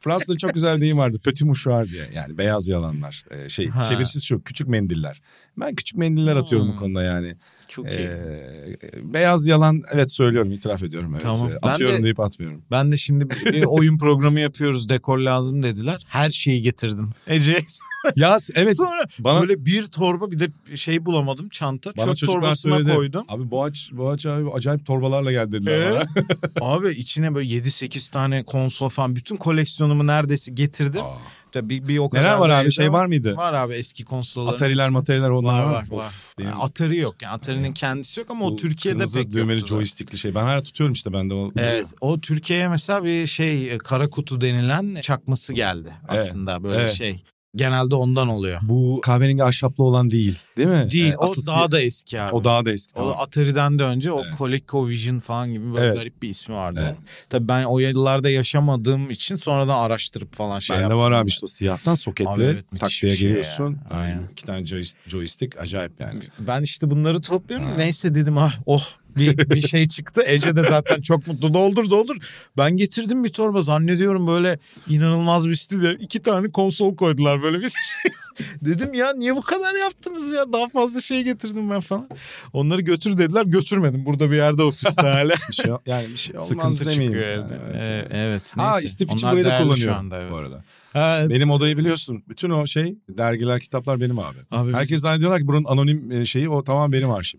Fransa'da çok güzel bir deyim vardı. Petit mouchoir diye. Yani beyaz yalanlar. Ee, şey Ha. çevirisiz şu küçük mendiller. Ben küçük mendiller atıyorum bu Hmm. konuda yani. Çok iyi. Ee, beyaz yalan evet söylüyorum itiraf ediyorum. Evet. Tamam. Ee, Ben Atıyorum de- deyip atmıyorum. Ben de şimdi bir, oyun programı yapıyoruz dekor lazım dediler. Her şeyi getirdim. Ece ya evet sonra bana böyle bir torba bir de şey bulamadım çanta. bana Çöp torbasına söyledi. koydum. Abi Boğaç, Boğaç abi acayip torbalarla geldi dediler Evet. Abi içine böyle 7-8 tane konsol falan bütün koleksiyonumu neredeyse getirdim. bana. Aa, Bir, bir o kadar Neler var abi şey var mıydı? Var abi eski konsolların. Atari'ler materiler onlar var var. var. Of, benim Yani Atari yok. Yani Atari'nin kendisi yok ama o bu Türkiye'de kırmızı pek düğmeli yoktu. da. joystickli şey. Ben hala tutuyorum işte bende o. Evet, o Türkiye'ye mesela bir şey kara kutu denilen çakması geldi aslında böyle evet. şey. Genelde ondan oluyor. Bu kahverengi ahşaplı olan değil değil mi? Değil, Ee, o asıl daha da eski abi. O daha da eski. O Tamam. Atari'den de önce o Evet. ColecoVision falan gibi böyle Evet. garip bir ismi vardı. Evet. Tabii ben o yıllarda yaşamadığım için sonradan araştırıp falan şey Bende yaptım. var abi işte o siyahtan soketli Abi evet, bir şey giriyorsun. ya. Aynen. İki tane joystick, joystick acayip yani. Ben işte bunları topluyorum. Ha. Neyse dedim ah oh bir, bir şey çıktı. Ece de zaten çok mutlu. Doldur doldur. Ben getirdim bir torba. Zannediyorum böyle inanılmaz bir stüdyo. İki tane konsol koydular böyle bir şey. dedim ya niye bu kadar yaptınız ya? Daha fazla şey getirdim ben falan. Onları götür dediler. Götürmedim. Burada bir yerde ofiste hala. Bir şey yani bir şey olmaz Sıkıntı çıkıyor yani, evet. Evet. evet Ha neyse. istif için Onlar burayı da değerli kullanıyor şu anda, evet. bu arada. Evet. Benim odayı biliyorsun. Bütün o şey dergiler, kitaplar benim abi. Abi biz- Herkes zannediyorlar ki bunun anonim e, şeyi o tamam benim arşiv.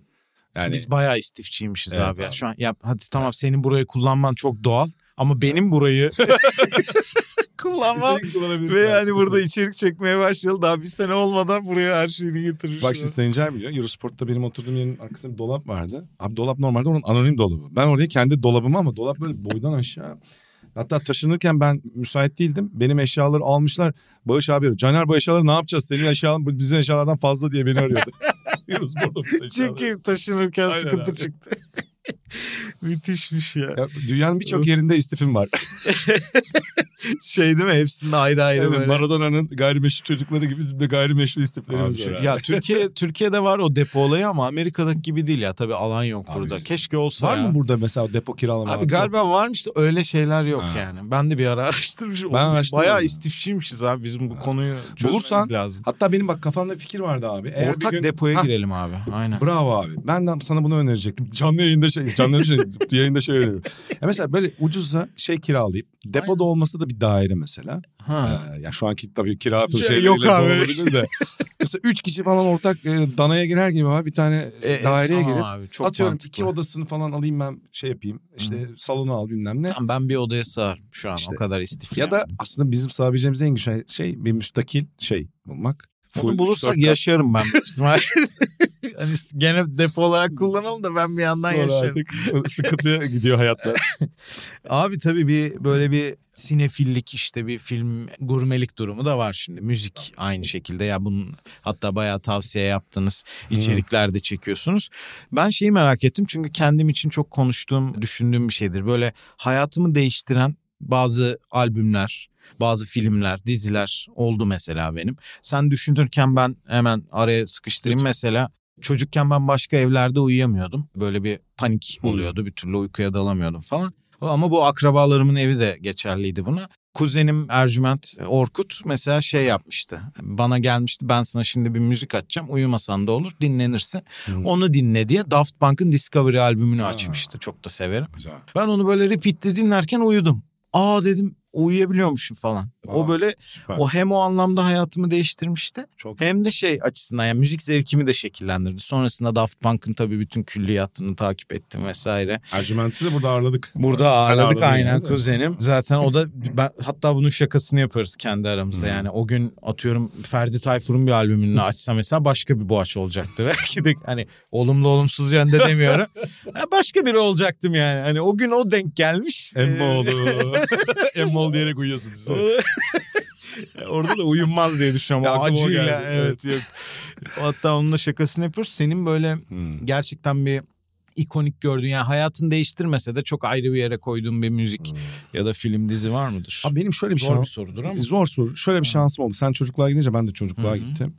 Yani Biz bayağı istifçiymişiz Evet abi. ya. abi. Şu an ya hadi tamam senin burayı kullanman çok doğal ama benim burayı kullanmam ve yani burada içerik çekmeye başladı. Daha bir sene olmadan buraya her şeyini getirmiş. Bak şimdi Sencer biliyor. Eurosport'ta benim oturduğum yerin arkasında bir dolap vardı. Abi dolap normalde onun anonim dolabı. Ben oraya kendi dolabımı ama dolap böyle boydan aşağı. Hatta taşınırken ben müsait değildim. Benim eşyaları almışlar. Bağış abi arıyor. Caner bu eşyaları ne yapacağız? Senin eşyaların bizim eşyalardan fazla diye beni arıyordu. Bizim eşyaları. Çünkü taşınırken Aynen sıkıntı abi. çıktı. Müthişmiş ya. Ya, dünyanın birçok yerinde istifim var. Şey değil mi? Hepsinde ayrı ayrı Evet, böyle. Maradona'nın gayrimeşru çocukları gibi bizim de gayrimeşru istiflerimiz var. ya Türkiye Türkiye'de var o depo olayı ama Amerika'daki gibi değil ya. Tabii alan yok Abi burada. işte. Keşke olsa var ya. mı burada mesela depo kiralama? Abi hakkı? galiba varmış da öyle şeyler yok Ha. yani. Ben de bir ara araştırmışım. Ben Olmuş. araştırmadım Bayağı ya. istifçiymişiz abi. Bizim bu konuyu çözmemiz Bulursan- lazım. Hatta benim bak kafamda fikir vardı abi. Eğer Ortak bir gün- depoya Hah, girelim abi. Aynen. Bravo abi. Ben de sana bunu önerecektim. Canlı yayında şey, canlı şey, yayında şey öneriyorum. Ya mesela böyle ucuza şey kiralayıp depoda olmasa da bir daire mesela. Ha. Ee, ya şu anki tabii kira Şey, şey yok abi. olabilir de. mesela üç kişi falan ortak e, danaya girer gibi abi bir tane e, E, daireye tamam girip abi, çok atıyorum mantıklı. iki odasını falan alayım ben şey yapayım. İşte salonu al bilmem ne. Tamam, ben bir odaya sığarım şu an. İşte. o kadar istifli. Ya da aslında bizim sığabileceğimiz en güzel şey bir müstakil şey bulmak. Onu üç, bulursak yaşarım ben. hani gene depo olarak kullanalım da ben bir yandan Sonra yaşarım. artık sıkıntıya gidiyor hayatlar. Abi tabii bir böyle bir sinefillik işte bir film gurmelik durumu da var şimdi. Müzik aynı şekilde ya bunun hatta bayağı tavsiye yaptınız. içerikler de çekiyorsunuz. Ben şeyi merak ettim çünkü kendim için çok konuştuğum, düşündüğüm bir şeydir. Böyle hayatımı değiştiren bazı albümler, bazı filmler, diziler oldu mesela benim. Sen düşünürken ben hemen araya sıkıştırayım Lütfen. mesela. Çocukken ben başka evlerde uyuyamıyordum. Böyle bir panik Hmm. oluyordu. Bir türlü uykuya dalamıyordum falan. Ama bu akrabalarımın evi de geçerliydi buna. Kuzenim Ercüment Orkut mesela şey yapmıştı. Bana gelmişti ben sana şimdi bir müzik açacağım. Uyumasan da olur dinlenirsin. Hmm. Onu dinle diye Daft Punk'ın Discovery albümünü Ha. açmıştı. Çok da severim. Güzel. Ben onu böyle repeat'te dinlerken uyudum. Aa dedim uyuyabiliyormuşum falan. O Aa, böyle süper. o hem o anlamda hayatımı değiştirmişti. Çok Hem de şey açısından yani müzik zevkimi de şekillendirdi. Sonrasında Daft Punk'ın tabii bütün külliyatını takip ettim vesaire. Ercüment'i de burada ağırladık. Burada ağırladık aynen kuzenim. Zaten o da ben, hatta bunun şakasını yaparız kendi aramızda. Hı. Yani o gün atıyorum Ferdi Tayfur'un bir albümünü açsa mesela başka bir boğaç olacaktı. Belki de hani olumlu olumsuz yönde demiyorum. Başka biri olacaktım yani. Hani o gün o denk gelmiş. Emmoğlu. Ee, Emmoğlu diyerek uyuyorsun. Orada da uyunmaz diye düşünüyorum. Ya acıyla evet yok. Hatta onunla şakasını yapıyoruz. Senin böyle Hmm. gerçekten bir ikonik gördüğün yani hayatını değiştirmese de çok ayrı bir yere koyduğun bir müzik ya da film dizi var mıdır? Abi benim şöyle bir Zor bir sorudur ama. Zor soru. Şöyle bir şansım oldu. Sen çocukluğa gidince ben de çocukluğa hı. gittim.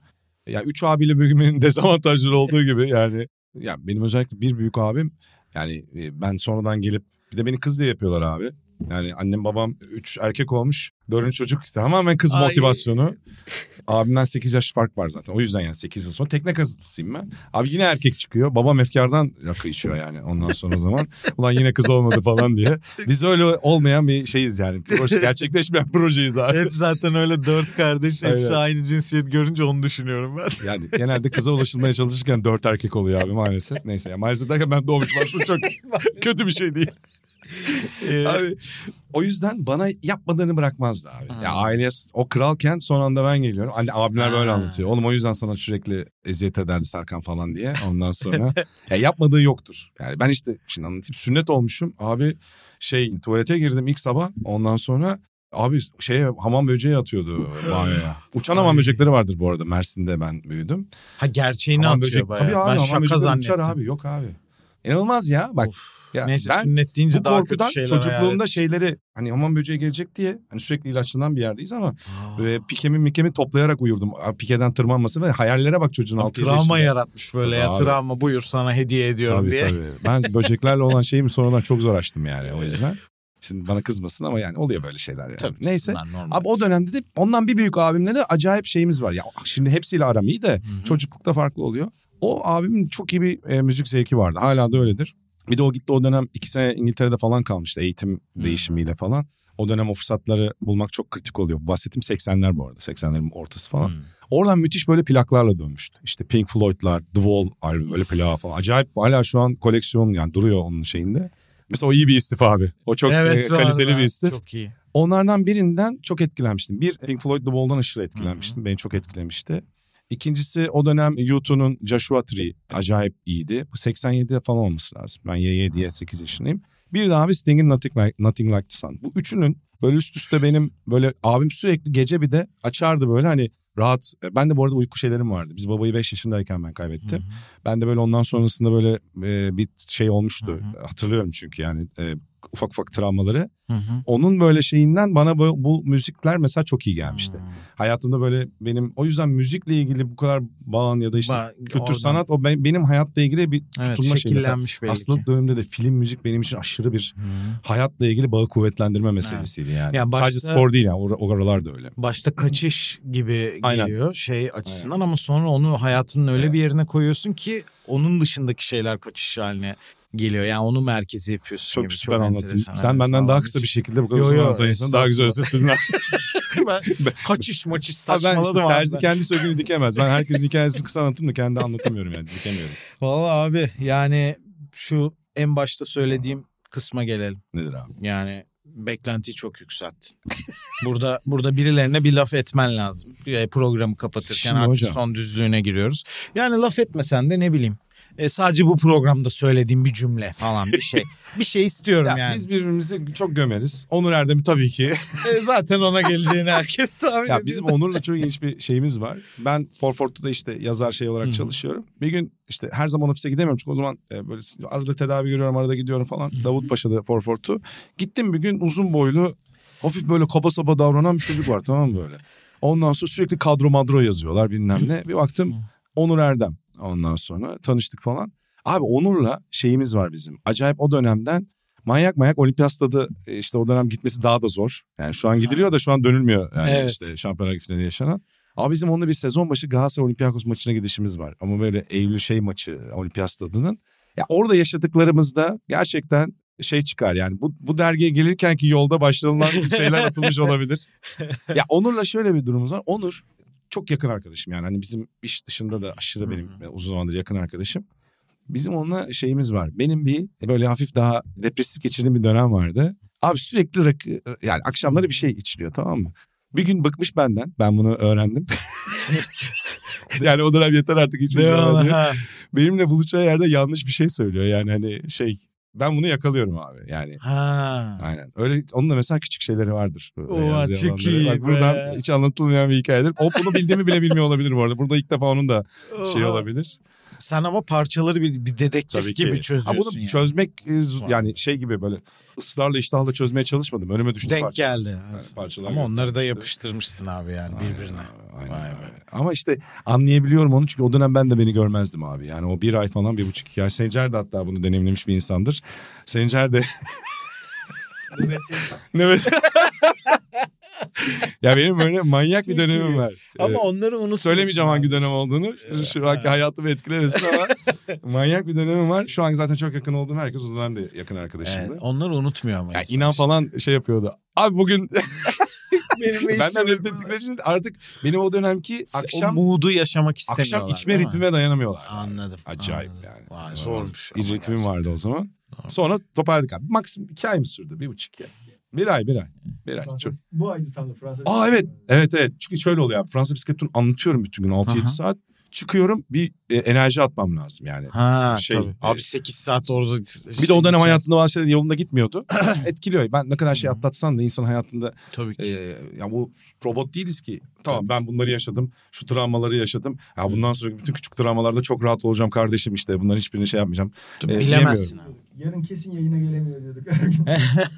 Ya üç abiyle büyümenin dezavantajları olduğu gibi yani. Ya benim özellikle bir büyük abim yani e, ben sonradan gelip bir de beni kız diye yapıyorlar abi. Yani annem babam üç erkek olmuş. Dördüncü çocuk işte tamamen kız Ay. motivasyonu. Abimden 8 yaş fark var zaten. O yüzden yani 8 yıl sonra tekne kazıtısıyım ben. Abi yine erkek çıkıyor. Babam efkardan rakı içiyor yani ondan sonra o zaman. Ulan yine kız olmadı falan diye. Biz öyle olmayan bir şeyiz yani. Proje, gerçekleşmeyen projeyiz abi. Hep zaten öyle dört kardeş hepsi Aynen. aynı cinsiyet görünce onu düşünüyorum ben. Yani genelde kıza ulaşılmaya çalışırken dört erkek oluyor abi maalesef. Neyse ya maalesef derken ben doğmuş aslında çok kötü bir şey değil. Ee, Abi o yüzden bana yapmadığını bırakmazdı abi. Ha. Ya aile o kralken son anda ben geliyorum. Anne abimler böyle Ha. anlatıyor. Oğlum o yüzden sana sürekli eziyet ederdi Serkan falan diye. Ondan sonra ya yapmadığı yoktur. Yani ben işte şimdi anlatayım. Sünnet olmuşum. Abi şey tuvalete girdim ilk sabah. Ondan sonra abi şey hamam böceği atıyordu banyoya. Uçan hamam böcekleri vardır bu arada. Mersin'de ben büyüdüm. ha gerçeğini Hamam atıyor böcek. bayağı. Tabii abi ben hamam şaka böcekleri zannettim. uçar abi. Yok abi. İnanılmaz ya. Bak Of. ya Neyse ben sünnet deyince bu daha korkudan kötü şeyler çocukluğumda şeyleri hani hamam böceği gelecek diye hani sürekli ilaçlanan bir yerdeyiz ama ve pikemi mikemi toplayarak uyurdum. Pikeden tırmanması ve hayallere bak çocuğun altı Travma yaşında. yaratmış böyle ya abi. travma buyur sana hediye ediyorum Tabii diye. tabii. Ben böceklerle olan şeyimi sonradan çok zor açtım yani o yüzden. Şimdi bana kızmasın ama yani oluyor böyle şeyler yani. Tabii, Neyse. Abi o dönemde de ondan bir büyük abimle de acayip şeyimiz var. Ya şimdi hepsiyle aram iyi de Hı hı. çocuklukta farklı oluyor. O abimin çok iyi bir e, müzik zevki vardı. Hala da öyledir. Bir de o gitti o dönem iki sene İngiltere'de falan kalmıştı eğitim değişimiyle falan. O dönem o fırsatları bulmak çok kritik oluyor. Bahsettiğim 80'ler bu arada. 80'lerin ortası falan. Hmm. Oradan müthiş böyle plaklarla dönmüştü. İşte Pink Floyd'lar, The Wall albüm böyle plağı falan. Acayip hala şu an koleksiyon yani duruyor onun şeyinde. Mesela o iyi bir istif abi. O çok e, Evet, kaliteli vallahi. bir istif. Çok iyi. Onlardan birinden çok etkilenmiştim. Bir Pink Floyd The Wall'dan aşırı etkilenmiştim. Beni çok etkilemişti. İkincisi o dönem U2'nun Joshua Tree acayip iyiydi. Bu 87'de falan olması lazım. Ben YY diye 8 yaşındayım. Bir de abi Sting'in Nothing Like, Nothing like the Sun. Bu üçünün böyle üst üste benim böyle abim sürekli gece bir de açardı böyle hani rahat. Ben de bu arada uyku şeylerim vardı. Biz babayı 5 yaşındayken ben kaybettim. Ben de böyle ondan sonrasında böyle e, bir şey olmuştu. Hı Hatırlıyorum çünkü yani e, ufak ufak travmaları. Hı hı. Onun böyle şeyinden bana bu, bu müzikler mesela çok iyi gelmişti. Hmm. Hayatımda böyle benim o yüzden müzikle ilgili bu kadar bağın ya da işte Ba- kültür oradan- sanat o ben- benim hayatla ilgili bir Evet tutunma şeyi. Mesela hastalık döneminde de film müzik benim için aşırı bir Hı hı. hayatla ilgili bağı kuvvetlendirme meselesiydi yani. Yani başta- Sadece spor değil yani o, o aralar da öyle. Başta kaçış gibi Aynen. geliyor şey açısından ama sonra onu hayatının öyle bir yerine koyuyorsun ki onun dışındaki şeyler kaçış haline geliyor. Yani onu merkezi yapıyorsun Çok gibi. süper anlattın. enteresan. Sen Evet, benden daha kısa bir şekilde bu kadar Yo, uzun yo, anlatıyorsun. Daha güzel özetledin. Ben kaçış maçış Abi ben işte saçmaladım abi. terzi ben. kendi söküğünü dikemez. Ben herkesin hikayesini kısa anlatırım da kendi anlatamıyorum yani dikemiyorum. Valla abi yani şu en başta söylediğim kısma gelelim. Nedir abi? Yani beklentiyi çok yükselttin. burada burada birilerine bir laf etmen lazım. Programı kapatırken Şimdi artık hocam. son düzlüğüne giriyoruz. Yani laf etmesen de ne bileyim. E, sadece bu programda söylediğim bir cümle falan bir şey. bir şey istiyorum Ya yani. Biz birbirimizi çok gömeriz. Onur Erdem'i tabii ki. E, zaten ona geleceğini herkes tahmin ya ediyor. bizim Onur'la çok ilginç bir şeyimiz var. Ben Forfort'ta işte yazar şey olarak Hı hı. çalışıyorum. Bir gün işte her zaman ofise gidemiyorum çünkü o zaman e, böyle arada tedavi görüyorum, arada gidiyorum falan. Davutpaşa'da Forfort'u. Gittim bir gün uzun boylu, hafif böyle kaba saba davranan bir çocuk var tamam mı böyle. Ondan sonra sürekli kadro madro yazıyorlar bilmem ne. Bir baktım Onur Erdem. Ondan sonra tanıştık falan. Abi Onur'la şeyimiz var bizim. Acayip o dönemden manyak manyak olimpiyat stadı e, işte o dönem gitmesi daha da zor. Yani şu an gidiliyor da şu an dönülmüyor. Yani Evet. işte şampiyonlar finali yaşanan. Ama bizim onunla bir sezon başı Galatasaray Olympiakos maçına gidişimiz var. Ama böyle Eylül şey maçı olimpiyat stadının. Ya orada yaşadıklarımızda gerçekten şey çıkar yani bu, bu dergiye gelirken ki yolda başlanılan şeyler atılmış olabilir. Ya Onur'la şöyle bir durumumuz var. Onur çok yakın arkadaşım yani hani bizim iş dışında da aşırı benim Hı uzun zamandır yakın arkadaşım. Bizim onunla şeyimiz var. Benim bir böyle hafif daha depresif geçirdiğim bir dönem vardı. Abi sürekli rakı yani akşamları bir şey içiliyor tamam mı? Bir gün bıkmış benden. Ben bunu öğrendim. yani o dönem yeter artık diye. ha. Benimle buluşacağı yerde yanlış bir şey söylüyor. Yani hani şey ben bunu yakalıyorum abi. Yani Ha. Aynen. Öyle onun da mesela küçük şeyleri vardır. Oha, çok iyi Bak buradan be. hiç anlatılmayan bir hikayedir. O bunu bildiğimi bile bilmiyor olabilir bu arada. Burada ilk defa onun da şey Oha. olabilir. Sen ama parçaları bir, bir dedektif Tabii ki. gibi Ha, çözüyorsun bunu yani. çözmek e, yani şey gibi böyle ısrarla iştahla çözmeye çalışmadım. Önüme düştü Denk parça. geldi. Evet, parçalar Ama onları da yapıştırmışsın abi yani birbirine. Aynen, Vay aynen. be. Ama işte anlayabiliyorum onu çünkü o dönem ben de beni görmezdim abi. Yani o bir ay falan bir buçuk iki ay. Sencer de hatta bunu deneyimlemiş bir insandır. Sencer de... evet. ya benim böyle manyak bir dönemim var. Ama Ee, onları unutmuyorsun. Söylemeyeceğim hangi dönem olduğunu. Şu anki hayatımı etkilemesin ama manyak bir dönemim var. Şu an zaten çok yakın olduğum herkes o zaman da yakın arkadaşımdı. Evet, onları unutmuyor ama Yani inan işte. falan şey yapıyordu. Abi bugün Benim benden nefret ettikleri için artık benim o dönemki o akşam mood'u yaşamak istemiyorlar. akşam içme ritmime dayanamıyorlar. Anladım. Acayip anladım. yani. Vay, zormuş. Ama ritmim vardı o zaman. Sonra toparladık abi. Maksimum iki ay mı sürdü? Bir buçuk ya. Bir ay, bir ay. Bir ay. Çok... Bu aydı tam da Fransa. Aa evet, evet, evet. Çünkü şöyle oluyor abi. Fransa bisiklet turunu anlatıyorum bütün gün 6-7 Aha. saat. Çıkıyorum bir e, enerji atmam lazım yani. Ha Şey, tabii. e, Abi 8 saat orada. Bir de o dönem hayatında bazı şeyler yolunda gitmiyordu. Etkiliyor. Ben ne kadar şey atlatsan da insan hayatında Tabii e, ki. ya bu robot değiliz ki. Tamam ben bunları yaşadım. Şu travmaları yaşadım. Ya bundan sonra bütün küçük travmalarda çok rahat olacağım kardeşim işte. Bunların hiçbirini şey yapmayacağım. e, Bilemezsin abi. Yarın kesin yayına gelemiyor diyorduk her gün.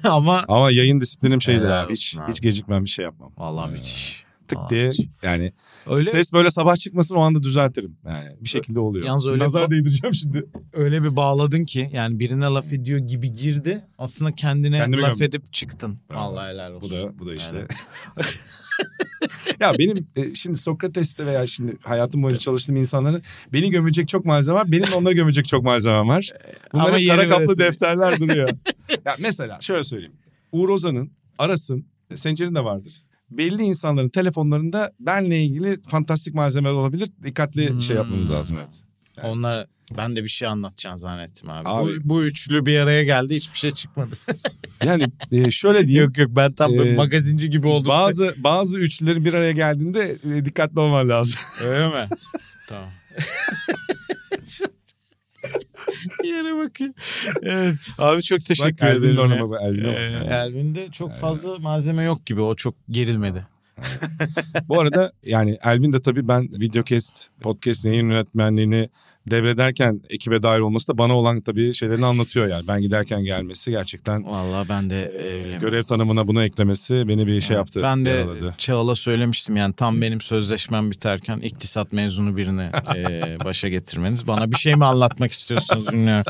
Ama Ama yayın disiplinim şeydir Helal abi. Hiç, olsun abi. hiç gecikmem bir şey yapmam. vallahi müthiş. Tık diye yani Öyle ses böyle sabah çıkmasın o anda düzeltirim. Yani bir şekilde oluyor. Yalnız öyle Nazar ba- değdireceğim şimdi. öyle bir bağladın ki yani birine laf ediyor gibi girdi. Aslında kendine Kendimi laf gömdüm. edip çıktın. Bravo. Vallahi helal olsun. Bu da bu da işte. Yani. ya benim e, şimdi Sokrates'te veya şimdi hayatım boyunca çalıştığım insanların beni gömecek çok malzeme var. Benim onları gömecek çok malzemem var. Bunlar hep kara kaplı veresi. defterler duruyor. ya mesela şöyle söyleyeyim. Uğur Ozan'ın, Aras'ın, Sencer'in de vardır. Belli insanların telefonlarında benle ilgili fantastik malzemeler olabilir. Dikkatli şey yapmamız Hmm. lazım evet. Onlar ben de bir şey anlatacağını zannettim abi. Abi- Bu, bu üçlü bir araya geldi hiçbir şey çıkmadı. Yani e, şöyle diyeyim. yok yok ben tam böyle Ee, magazinci gibi oldum. Bazı bazı üçlülerin bir araya geldiğinde e, dikkatli olman lazım. Öyle mi? tamam. Yere bakayım. Evet. Abi çok teşekkür Bak, ederim. de ya. orama bak, Elvin'e bak. Ee, Elvin'de çok fazla malzeme yok gibi. O çok gerilmedi. Bu arada yani Elvin de tabii ben videocast, podcast yayın yönetmenliğini devrederken ekibe dahil olması da bana olan tabii şeylerini anlatıyor yani. Ben giderken gelmesi gerçekten Vallahi ben de öyle. görev tanımına bunu eklemesi beni bir şey yaptı. Ben de yaraladı. Çağla söylemiştim yani tam benim sözleşmem biterken iktisat mezunu birini e, başa getirmeniz. Bana bir şey mi anlatmak istiyorsunuz bilmiyorum.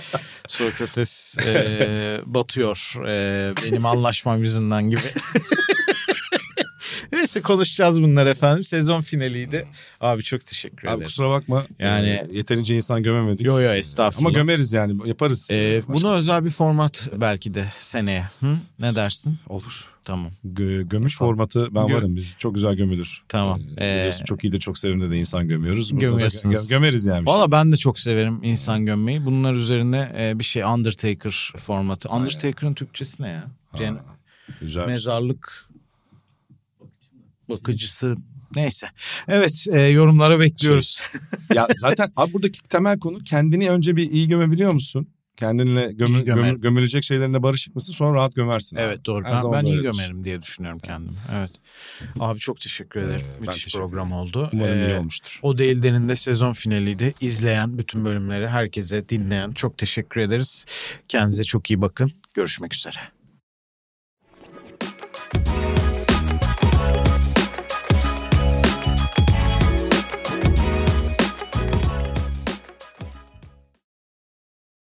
Sokrates e, batıyor e, benim anlaşmam yüzünden gibi. Neyse konuşacağız bunlar efendim. Sezon finaliydi. Abi çok teşekkür Abi ederim. kusura bakma. Yani- Yani yeterince insan gömemedik. Yo yo estağfurullah. Ama gömeriz yani yaparız. Ee, Başka- bunu özel bir format belki de seneye. Hı? Ne dersin? olur. Tamam. Gö- gömüş Tamam. formatı ben Gö- varım biz. Çok güzel gömülür. Tamam. Ee, Ee, biliyorsun çok iyidir çok severim de insan gömüyoruz. Burada da Gömüyorsunuz. gö- gömeriz yani. bir şey. Valla ben de çok severim insan gömmeyi. Bunlar üzerine e, bir şey Undertaker formatı. Undertaker'ın Türkçesi ne ya? Ha, güzel. şey. mezarlık bakıcısı neyse. Evet e, yorumlara bekliyoruz. ya zaten abi buradaki temel konu kendini önce bir iyi gömebiliyor musun? Kendinle gömü, gömü- gömülecek şeylerine barışık mısın sonra rahat gömersin. abi. Evet doğru. Her Ben, ben iyi gömerim diye düşünüyorum kendimi. Evet. Abi çok teşekkür ederim. Ee, Müthiş teşekkür program oldu. Umarım Ee, iyi olmuştur. O Değilden'in de sezon finaliydi. İzleyen bütün bölümleri herkese dinleyen çok teşekkür ederiz. Kendinize çok iyi bakın. Görüşmek üzere.